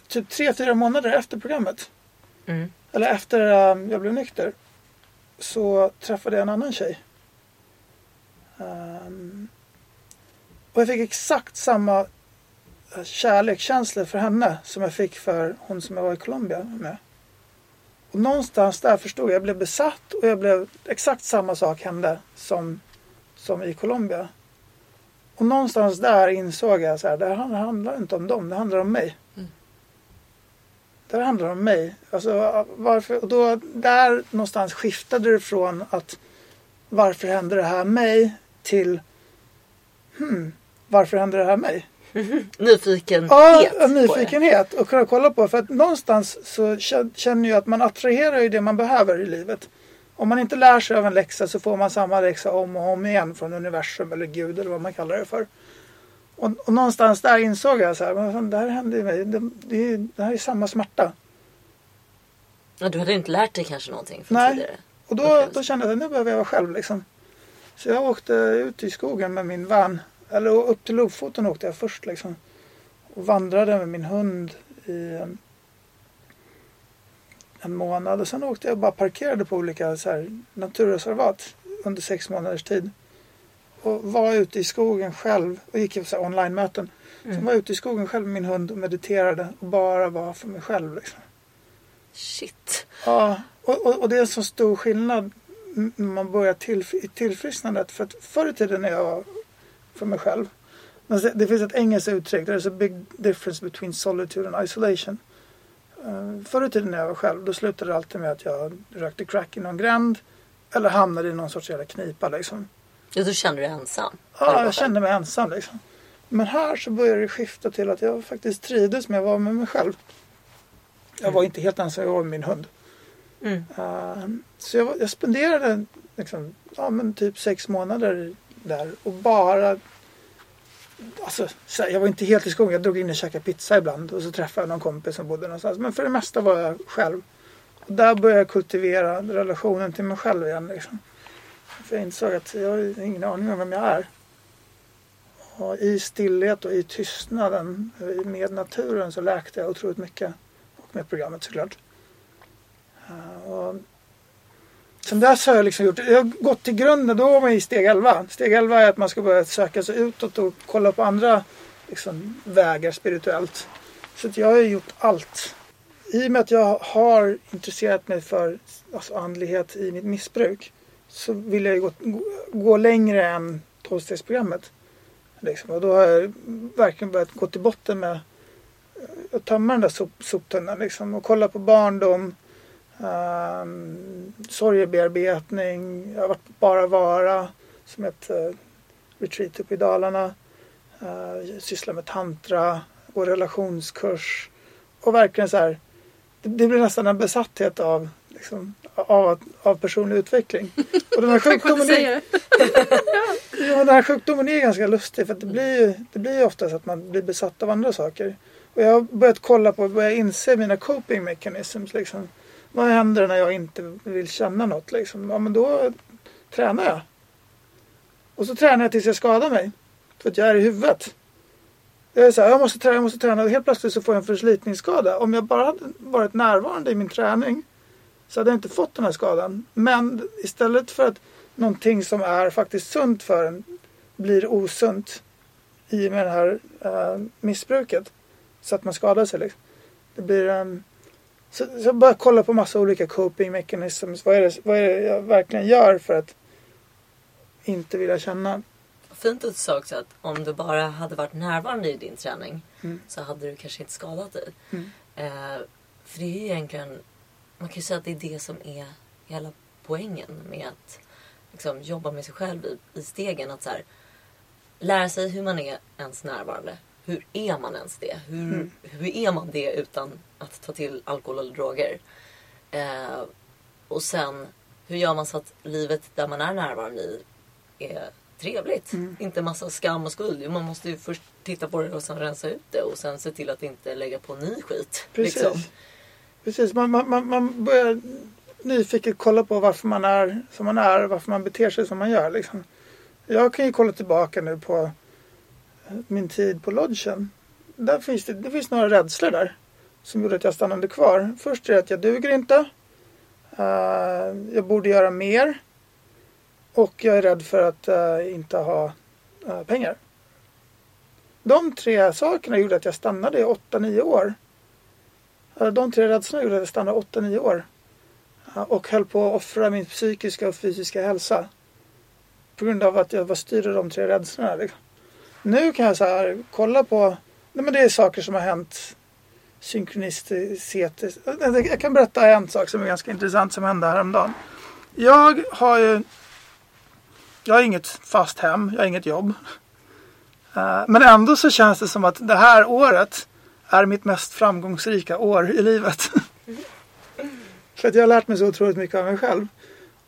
Typ tre, fyra månader efter programmet Mm. eller efter eh, jag blev nykter så träffade jag en annan tjej. Ehm, och jag fick exakt samma eh, kärlekskänsla för henne som jag fick för hon som jag var i Colombia med. Och någonstans där förstod jag, jag blev besatt och jag blev, exakt samma sak hände som, som i Colombia. Och någonstans där insåg jag så här, det här handlar inte om dem, det handlar om mig. Det här handlar om mig. Alltså, varför, och då, där någonstans skiftade det från att varför hände det här mig till hmm, varför hände det här mig? Nyfikenhet Ja, nyfikenhet och kunna kolla på. För att någonstans så kä- känner jag att man attraherar ju det man behöver i livet. Om man inte lär sig av en läxa så får man samma läxa om och om igen från universum eller Gud eller vad man kallar det för. Och, och någonstans där insåg jag så här, men det här hände ju mig. Det, det, det här är samma smärta. Ja, du hade inte lärt dig kanske någonting från Nej. tidigare? Och då, då kände jag att nu behöver jag vara själv liksom. Så jag åkte ut i skogen med min van. Eller upp till Lofoten åkte jag först liksom. Och vandrade med min hund i en, en månad. Och sen åkte jag och bara parkerade på olika så här, naturreservat under sex månaders tid. Och var ute i skogen själv och gick på online-möten. Sen var jag ute i skogen själv med min hund och mediterade och bara var för mig själv. Liksom. Shit. Ja, och, och, och det är en så stor skillnad man börjar i tillfrisknandet. För att förr i tiden när jag var för mig själv. Det, finns ett engelskt uttryck. There's a big difference between solitude and isolation. Uh, förr i tiden när jag var själv då slutade det alltid med att jag rökte crack i någon gränd. Eller hamnade i någon sorts jävla knipa liksom. Ja, då kände du dig ensam? Ja, jag kände mig ensam liksom. Men här så började det skifta till att jag faktiskt trivdes med att vara med mig själv. Jag var inte helt ensam, jag var med min hund. Mm. Uh, så jag, jag spenderade liksom, ja, men typ sex månader där och bara Alltså, här, jag var inte helt i skogen. Jag drog in och käkade pizza ibland och så träffade jag någon kompis som bodde någonstans. Men för det mesta var jag själv. Och där började jag kultivera relationen till mig själv igen. Liksom. För jag insåg att jag har ingen aning om vem jag är. Och I stillhet och i tystnaden med naturen så läkte jag otroligt mycket. Och med programmet såklart. Eh, och sen dess har jag liksom gjort, jag har gått till grunden, då var man i steg 11. Steg 11 är att man ska börja söka sig utåt och kolla på andra liksom, vägar spirituellt. Så att jag har gjort allt. I och med att jag har intresserat mig för alltså, andlighet i mitt missbruk så vill jag ju gå, gå, gå längre än tolvstegsprogrammet. Liksom. Och då har jag verkligen börjat gå till botten med eh, att tömma den där sop, soptunnan liksom, och kolla på barndom, um, sorgebearbetning. Jag har varit på Bara Vara som ett uh, retreat uppe i Dalarna. Uh, sysslar med tantra och relationskurs. Och verkligen så här, det, det blir nästan en besatthet av, liksom, av, av personlig utveckling. Och den här sjukdomen, är, ja, den här sjukdomen är ganska lustig för det blir ju det blir oftast att man blir besatt av andra saker. Och jag har börjat kolla på, börjat inse mina coping mechanisms. Liksom. Vad händer när jag inte vill känna något? Liksom? Ja, men då tränar jag. Och så tränar jag tills jag skadar mig. För att jag är i huvudet. Jag är så här, jag måste träna, jag måste träna och helt plötsligt så får jag en förslitningsskada. Om jag bara hade varit närvarande i min träning så hade jag inte fått den här skadan. Men istället för att någonting som är faktiskt sunt för en blir osunt i och med det här eh, missbruket. Så att man skadar sig. Liksom. Det blir en... Så, så bara kolla på massa olika coping mechanisms. Vad är, det, vad är det jag verkligen gör för att inte vilja känna? Fint att du sa också att om du bara hade varit närvarande i din träning Mm. så hade du kanske inte skadat dig. Mm. Eh, för det är ju egentligen, man kan ju säga att det är det som är hela poängen med att liksom, jobba med sig själv i, i stegen. Att så här, lära sig hur man är ens närvarande. Hur är man ens det? Hur, Mm. hur är man det utan att ta till alkohol eller droger? Eh, och sen, hur gör man så att livet där man är närvarande i är trevligt? Mm. Inte massa skam och skuld. Man måste ju först titta på det och sen rensa ut det och sen se till att inte lägga på ny skit. Precis. Liksom. Precis. Man, man, man, börjar nyfiket kolla på varför man är som man är. Varför man beter sig som man gör. Liksom. Jag kan ju kolla tillbaka nu på min tid på lodgen. Där finns det, det finns några rädslor där. Som gjorde att jag stannade kvar. Först är det att jag duger inte. Uh, jag borde göra mer. Och jag är rädd för att uh, inte ha uh, pengar. De tre sakerna gjorde att jag stannade i 8-9 år. De tre rädslorna gjorde att jag stannade 8-9 år. Och höll på att offra min psykiska och fysiska hälsa. På grund av att jag var styrd av de tre rädslorna. Liksom. Nu kan jag så här, kolla på, nej men det är saker som har hänt synkronicitet. Jag kan berätta en sak som är ganska intressant som hände häromdagen. Jag har ju, jag har inget fast hem, jag har inget jobb. Eh, men ändå så känns det som att det här året är mitt mest framgångsrika år i livet. För att jag har lärt mig så otroligt mycket av mig själv.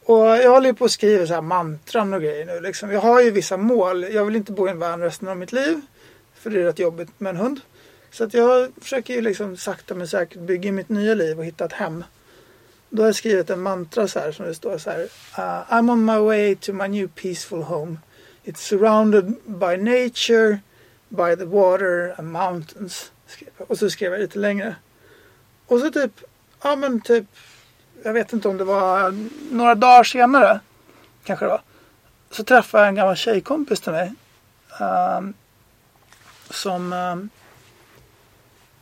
Och jag håller ju på att skriva så här mantran och grejer nu. Liksom. Jag har ju vissa mål. Jag vill inte bo i en van resten av mitt liv. För det är rätt jobbigt med en hund. Så att jag försöker ju liksom sakta men säkert bygga mitt nya liv och hitta ett hem. Då har jag skrivit en mantra så här som det står så här. Uh, I'm on my way to my new peaceful home. It's surrounded by nature, by the water and mountains. Och så skrev jag lite längre. Och så typ, ja men typ, jag vet inte om det var några dagar senare. Kanske det var. Så träffade jag en gammal tjejkompis till mig. Um, som um,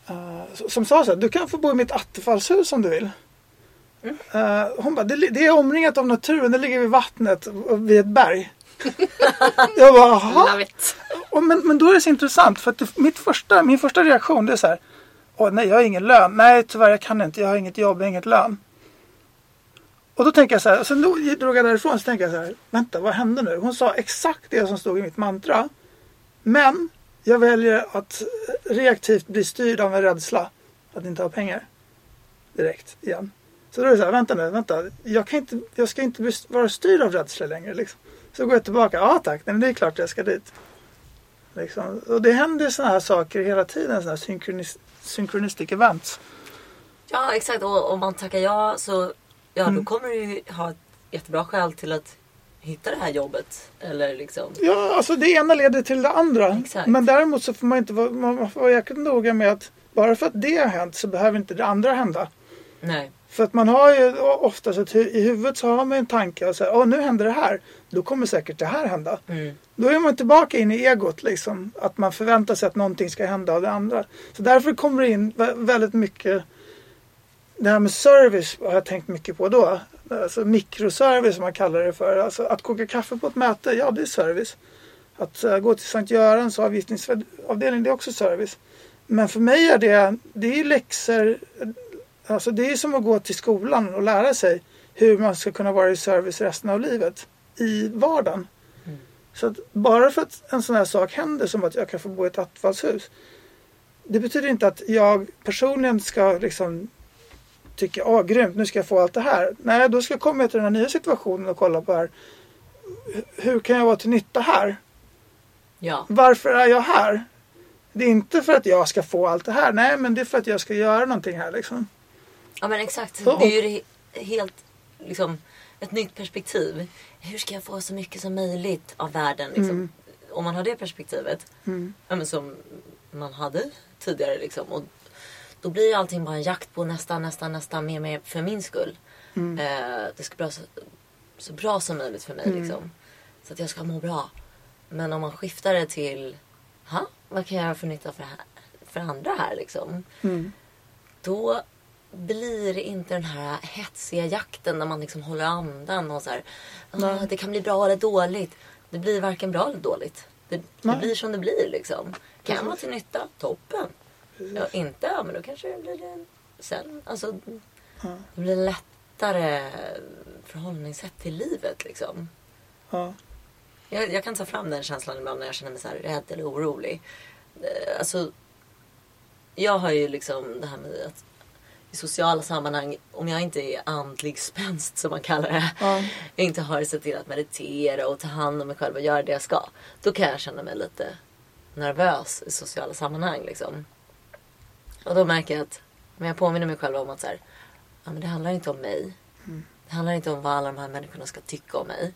uh, som sa så här, du kan få bo i mitt attefallshus om du vill. Mm. Uh, hon bara, det, det, är omringat av naturen, det ligger vid vattnet vid ett berg. jag bara, jaha. Men, men då är det så intressant för att det, mitt första, min första reaktion det är så här. Åh nej, jag har ingen lön. Nej, tyvärr jag kan inte. Jag har inget jobb, inget lön. Och då tänker jag så här, sen drog jag därifrån så tänker jag så här, vänta vad hände nu? Hon sa exakt det som stod i mitt mantra. Men jag väljer att reaktivt bli styrd av en rädsla att inte ha pengar. Direkt igen. Så då är det så här, vänta nu, vänta. Jag, kan inte, jag ska inte vara styrd av rädsla längre. Liksom. Så går jag tillbaka, ja tack, nej, men det är klart jag ska dit. Liksom. Och det händer sådana här saker hela tiden, sådana här synkronis synchronistic events. Ja exakt, och om man tackar ja så ja, mm. då kommer du ju ha ett jättebra skäl till att hitta det här jobbet. Eller liksom... Ja, alltså det ena leder till det andra. Exakt. Men däremot så får man inte vara, man får vara jäkligt noga med att bara för att det har hänt så behöver inte det andra hända. Nej. För att man har ju oftast i huvudet så har man en tanke och säger åh nu händer det här. Då kommer säkert det här hända. Mm. Då är man tillbaka in i egot liksom. Att man förväntar sig att någonting ska hända av det andra. Så därför kommer det in väldigt mycket det här med service har jag tänkt mycket på då. Alltså mikroservice som man kallar det för. Alltså att koka kaffe på ett möte, ja det är service. Att uh, gå till Sankt Görans avgiftningsavdelning, det är också service. Men för mig är det, det är läxor. Alltså det är som att gå till skolan och lära sig hur man ska kunna vara i service resten av livet. I vardagen. Mm. Så att bara för att en sån här sak händer som att jag kan få bo i ett attefallshus. Det betyder inte att jag personligen ska liksom tycker åh grymt, nu ska jag få allt det här. Nej, då ska jag komma till den här nya situationen och kolla på här. Hur kan jag vara till nytta här? Ja. Varför är jag här? Det är inte för att jag ska få allt det här. Nej, men det är för att jag ska göra någonting här liksom. Ja, men exakt. Så. Det är ju helt liksom ett nytt perspektiv. Hur ska jag få så mycket som möjligt av världen? Liksom? Mm. Om man har det perspektivet. Mm. Ja, men som man hade tidigare. Liksom. Och då blir ju allting bara en jakt på nästa, nästa, nästa mer, mer för min skull. Mm. Eh, det ska bli så, så bra som möjligt för mig mm. liksom. Så att jag ska må bra. Men om man skiftar det till, ha, vad kan jag göra för nytta för, här, för andra här liksom. Mm. Då blir det inte den här hetsiga jakten där man liksom håller andan och så här, ah, det kan bli bra eller dåligt. Det blir varken bra eller dåligt. Det, det blir som det blir liksom. Kan vara till nytta? Toppen. Ja, inte, ja, men då kanske det blir det sen. Alltså, ja. Det blir lättare förhållningssätt till livet liksom. Ja. Jag, jag, kan ta fram den känslan ibland när jag känner mig så här rädd eller orolig. Eh, alltså, jag har ju liksom det här med att i sociala sammanhang, om jag inte är andlig spänst som man kallar det. Ja. inte har sett till att meditera och ta hand om mig själv och göra det jag ska. Då kan jag känna mig lite nervös i sociala sammanhang. Liksom. Och då märker jag att men jag påminner mig själv om att så här, ja, men det handlar inte om mig. Mm. Det handlar inte om vad alla de här människorna ska tycka om mig.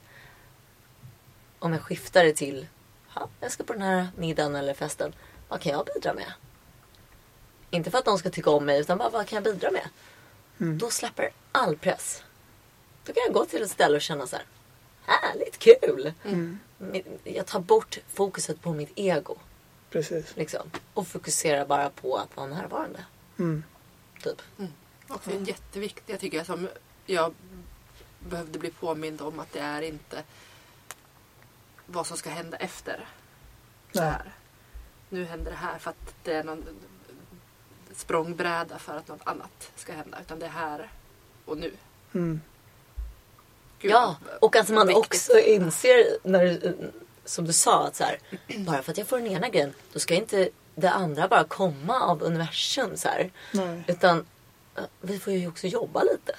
Om jag skiftar det till, ja, jag ska på den här middagen eller festen. Vad kan jag bidra med? Inte för att de ska tycka om mig utan bara vad kan jag bidra med? Mm. Då släpper all press. Då kan jag gå till ett ställe och känna så här, härligt, kul. Mm. Jag tar bort fokuset på mitt ego. Precis. Liksom. Och fokusera bara på att vara närvarande. Mm. Typ. Mm. Också en jätteviktig, jag tycker som jag behövde bli påmind om att det är inte vad som ska hända efter. Så här. Nu händer det här för att det är någon språngbräda för att något annat ska hända. Utan det är här och nu. Mm. Gud, ja, och att man också inser när som du sa, att så här, bara för att jag får den ena grejen, då ska inte det andra bara komma av universum. Så här. Nej. Utan vi får ju också jobba lite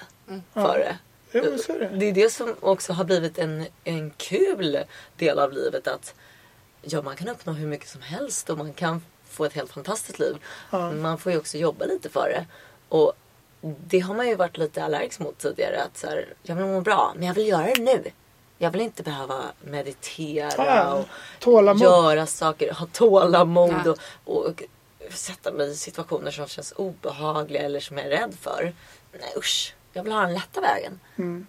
för det. Är det. Det är det som också har blivit en, en kul del av livet. Att ja, man kan uppnå hur mycket som helst och man kan få ett helt fantastiskt liv. Ja. Men man får ju också jobba lite för det. Och det har man ju varit lite allergisk mot tidigare. Att så här, jag vill må bra, men jag vill göra det nu. Jag vill inte behöva meditera Ja, och tålamod. göra saker, ha tålamod Ja. och, och sätta mig i situationer som känns obehagliga eller som jag är rädd för. Nej usch, jag vill ha den lätta vägen. Mm.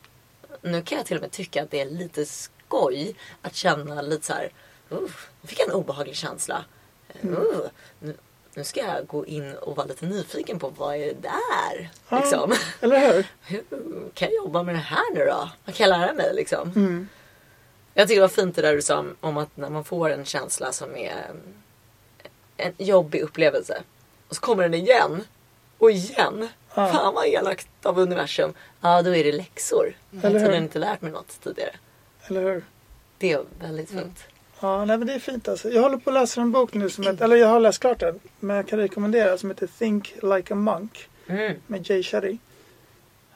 Nu kan jag till och med tycka att det är lite skoj att känna lite så här. Uh, nu fick jag en obehaglig känsla. Mm. Uh, nu, nu ska jag gå in och vara lite nyfiken på vad är det där? Ja. Liksom. Eller hur? Hur kan jag jobba med det här nu då? Vad kan jag lära mig liksom? Mm. Jag tycker det var fint det där du sa om- att när man får en känsla som är en jobbig upplevelse. Och så kommer den igen. Och igen. Ja. Fan vad elakt av universum. Ja då är det läxor. Jag Eller har hur? inte lärt mig något tidigare. Eller hur? Det är väldigt fint. Ja, nej, men det är fint alltså. Jag håller på att läsa en bok nu som heter, eller jag har läst klart den, men jag kan rekommendera som heter Think Like a Monk Mm. med Jay Shetty.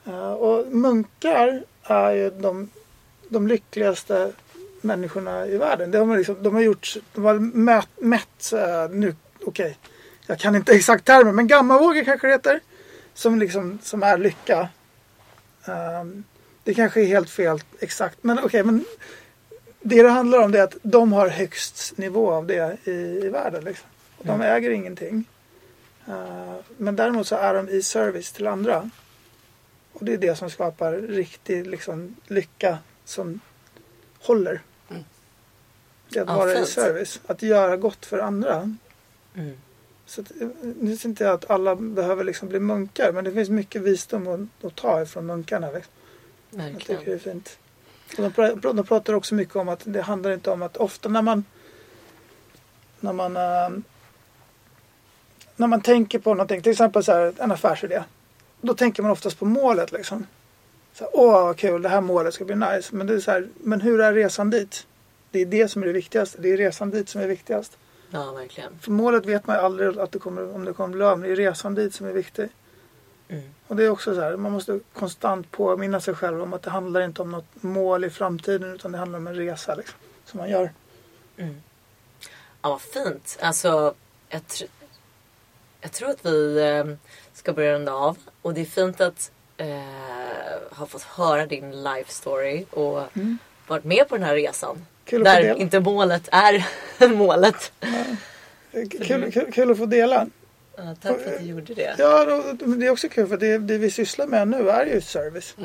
Uh, och munkar är ju de, de lyckligaste människorna i världen. De har, liksom, de har gjort, de har mätt, mätt uh, nu, okej, jag kan inte exakt termer, men gammavågor kanske det heter. Som liksom, som är lycka. Um, det kanske är helt fel exakt, men okej, men det det handlar om det är att de har högst nivå av det i, i världen. Liksom. Och de äger ingenting. Uh, men däremot så är de i service till andra. Och det är det som skapar riktig liksom, lycka som håller. Mm. Det är att Ja, vara i fint. service. Att göra gott för andra. Mm. Så att, nu säger inte jag att alla behöver liksom bli munkar. Men det finns mycket visdom att, att ta ifrån munkarna. Liksom. Jag tycker det är fint. Och de, de pratar också mycket om att det handlar inte om att ofta när man när man eh, när man tänker på någonting, till exempel så här, en affärsidé. Då tänker man oftast på målet liksom. Så här, Åh vad kul, det här målet ska bli nice. Men det är så här, men hur är resan dit? Det är det som är det viktigaste. Det är resan dit som är viktigast. Ja, verkligen. För målet vet man ju aldrig att det kommer, om det kommer bli av. Men det är resan dit som är viktig. Mm. Och det är också så här, man måste konstant påminna sig själv om att det handlar inte om något mål i framtiden utan det handlar om en resa liksom, som man gör. Mm. Ja, vad fint. Alltså, jag, tr- jag tror att vi eh, ska börja runda av. Och det är fint att eh, ha fått höra din life story och Mm. varit med på den här resan. Kul Där inte målet är målet. Kul, kul, kul att få dela. Ja, tack för att du gjorde det. Ja, det är också kul för det, det vi sysslar med nu är ju service.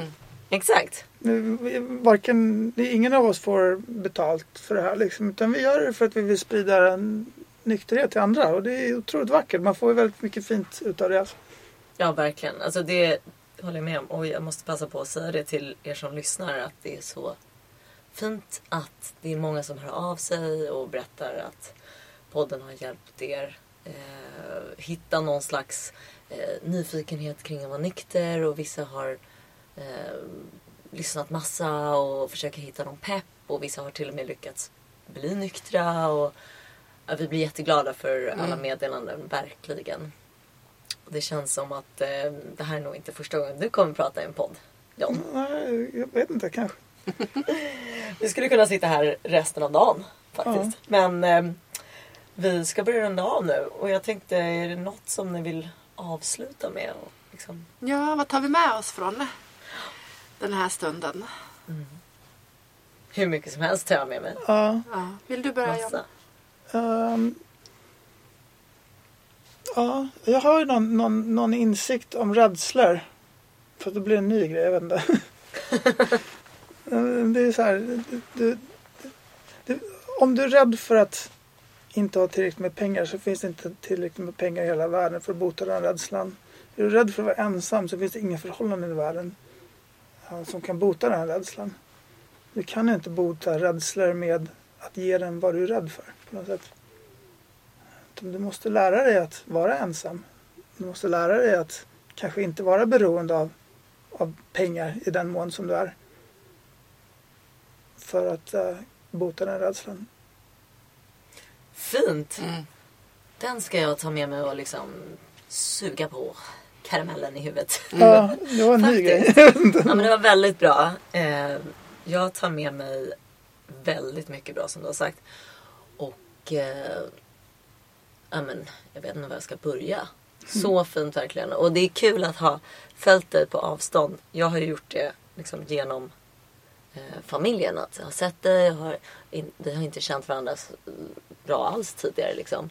Exakt. Nu, vi- Varken, ingen av oss får betalt för det här liksom, utan vi gör det för att vi vill sprida en nykterhet till andra och det är otroligt vackert. Man får ju väldigt mycket fint utav det. Alltså. Ja, verkligen. Alltså det håller jag med om. Och jag måste passa på att säga det till er som lyssnar att det är så fint att det är många som hör av sig och berättar att podden har hjälpt er eh, hitta någon slags eh, nyfikenhet kring att vara nykter och vissa har eh, lyssnat massa och försöker hitta någon pepp och vissa har till och med lyckats bli nyktra och ja, vi blir jätteglada för alla meddelanden, verkligen. Och det känns som att eh, det här är nog inte första gången du kommer prata i en podd. John. Nej, jag vet inte kanske. Vi skulle kunna sitta här resten av dagen faktiskt. Men eh, vi ska börja runda av nu och jag tänkte, är det något som ni vill avsluta med? Och liksom, Ja, vad tar vi med oss från den här stunden? hur mycket som helst tar jag med mig. Ja. Ja. Vill du börja Massa. Ehm, ja, jag har ju någon, någon, någon insikt om rädslor. För att det blir en ny grej, jag vet inte. Ehm, det är så här. Du, du, du, om du är rädd för att inte har tillräckligt med pengar så finns det inte tillräckligt med pengar i hela världen för att bota den rädslan. Är du rädd för att vara ensam så finns det inga förhållanden i världen eh, som kan bota den här rädslan. Du kan inte bota rädslor med att ge den vad du är rädd för. På något sätt. Du måste lära dig att vara ensam. Du måste lära dig att kanske inte vara beroende av, av pengar i den mån som du är. För att uh, bota den rädslan. Fint! Mm. Den ska jag ta med mig och liksom suga på karamellen i huvudet. Ja, det var en ny grej. Ja men det var väldigt bra. Eh, jag tar med mig väldigt mycket bra som du har sagt. Och eh, ja, men, jag vet inte var jag ska börja. Så fint verkligen. Och det är kul att ha följt dig på avstånd. Jag har ju gjort det liksom, genom eh, familjen. Att jag har sett dig. Jag har in, vi har inte känt varandra så bra alls tidigare. Liksom.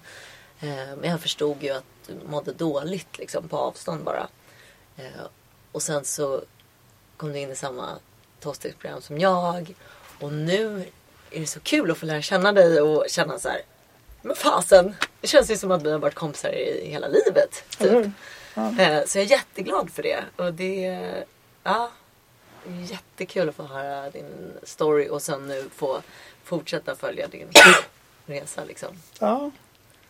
Eh, men jag förstod ju att du mådde dåligt liksom, på avstånd bara. Eh, och sen så kom du in i samma tolvstegsprogram som jag. Och nu är det så kul att få lära känna dig och känna så här. Men fasen, det känns ju som att vi har varit kompisar i hela livet. Typ. hur? Eh, Så jag är jätteglad för det. Och det är, ja, jättekul att få höra din story och sen nu få fortsätta följa din resa liksom. Ja,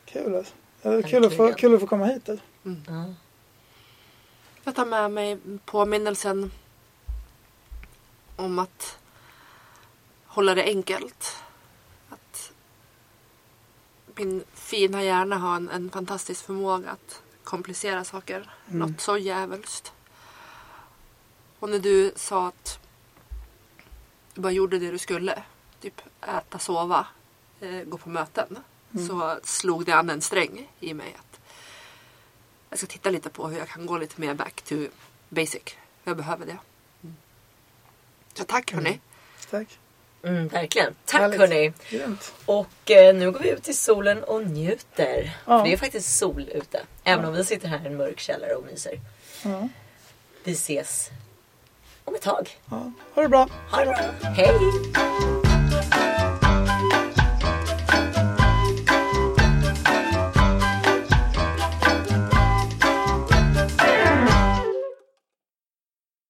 kul alltså. Ja, det är kul att, få, kul att få komma hit. Alltså. Ja. Jag tar med mig påminnelsen om att hålla det enkelt. Att min fina hjärna har en, en fantastisk förmåga att komplicera saker. Något så djävulskt. Och när du sa att du bara gjorde det du skulle. Typ äta, sova, gå på möten. Så slog det an en sträng i mig. att jag ska titta lite på hur jag kan gå lite mer back to basic. Jag behöver det. Så tack hörni. Tack. Mm, verkligen. Tack Härligt. hörni. Grymt. Och eh, nu går vi ut i solen och njuter. Ja. För det är faktiskt sol ute. Även om vi sitter här i en mörk källare och myser. Ja. Vi ses om ett tag. Ja. Ha det bra. Ha det bra. Hej!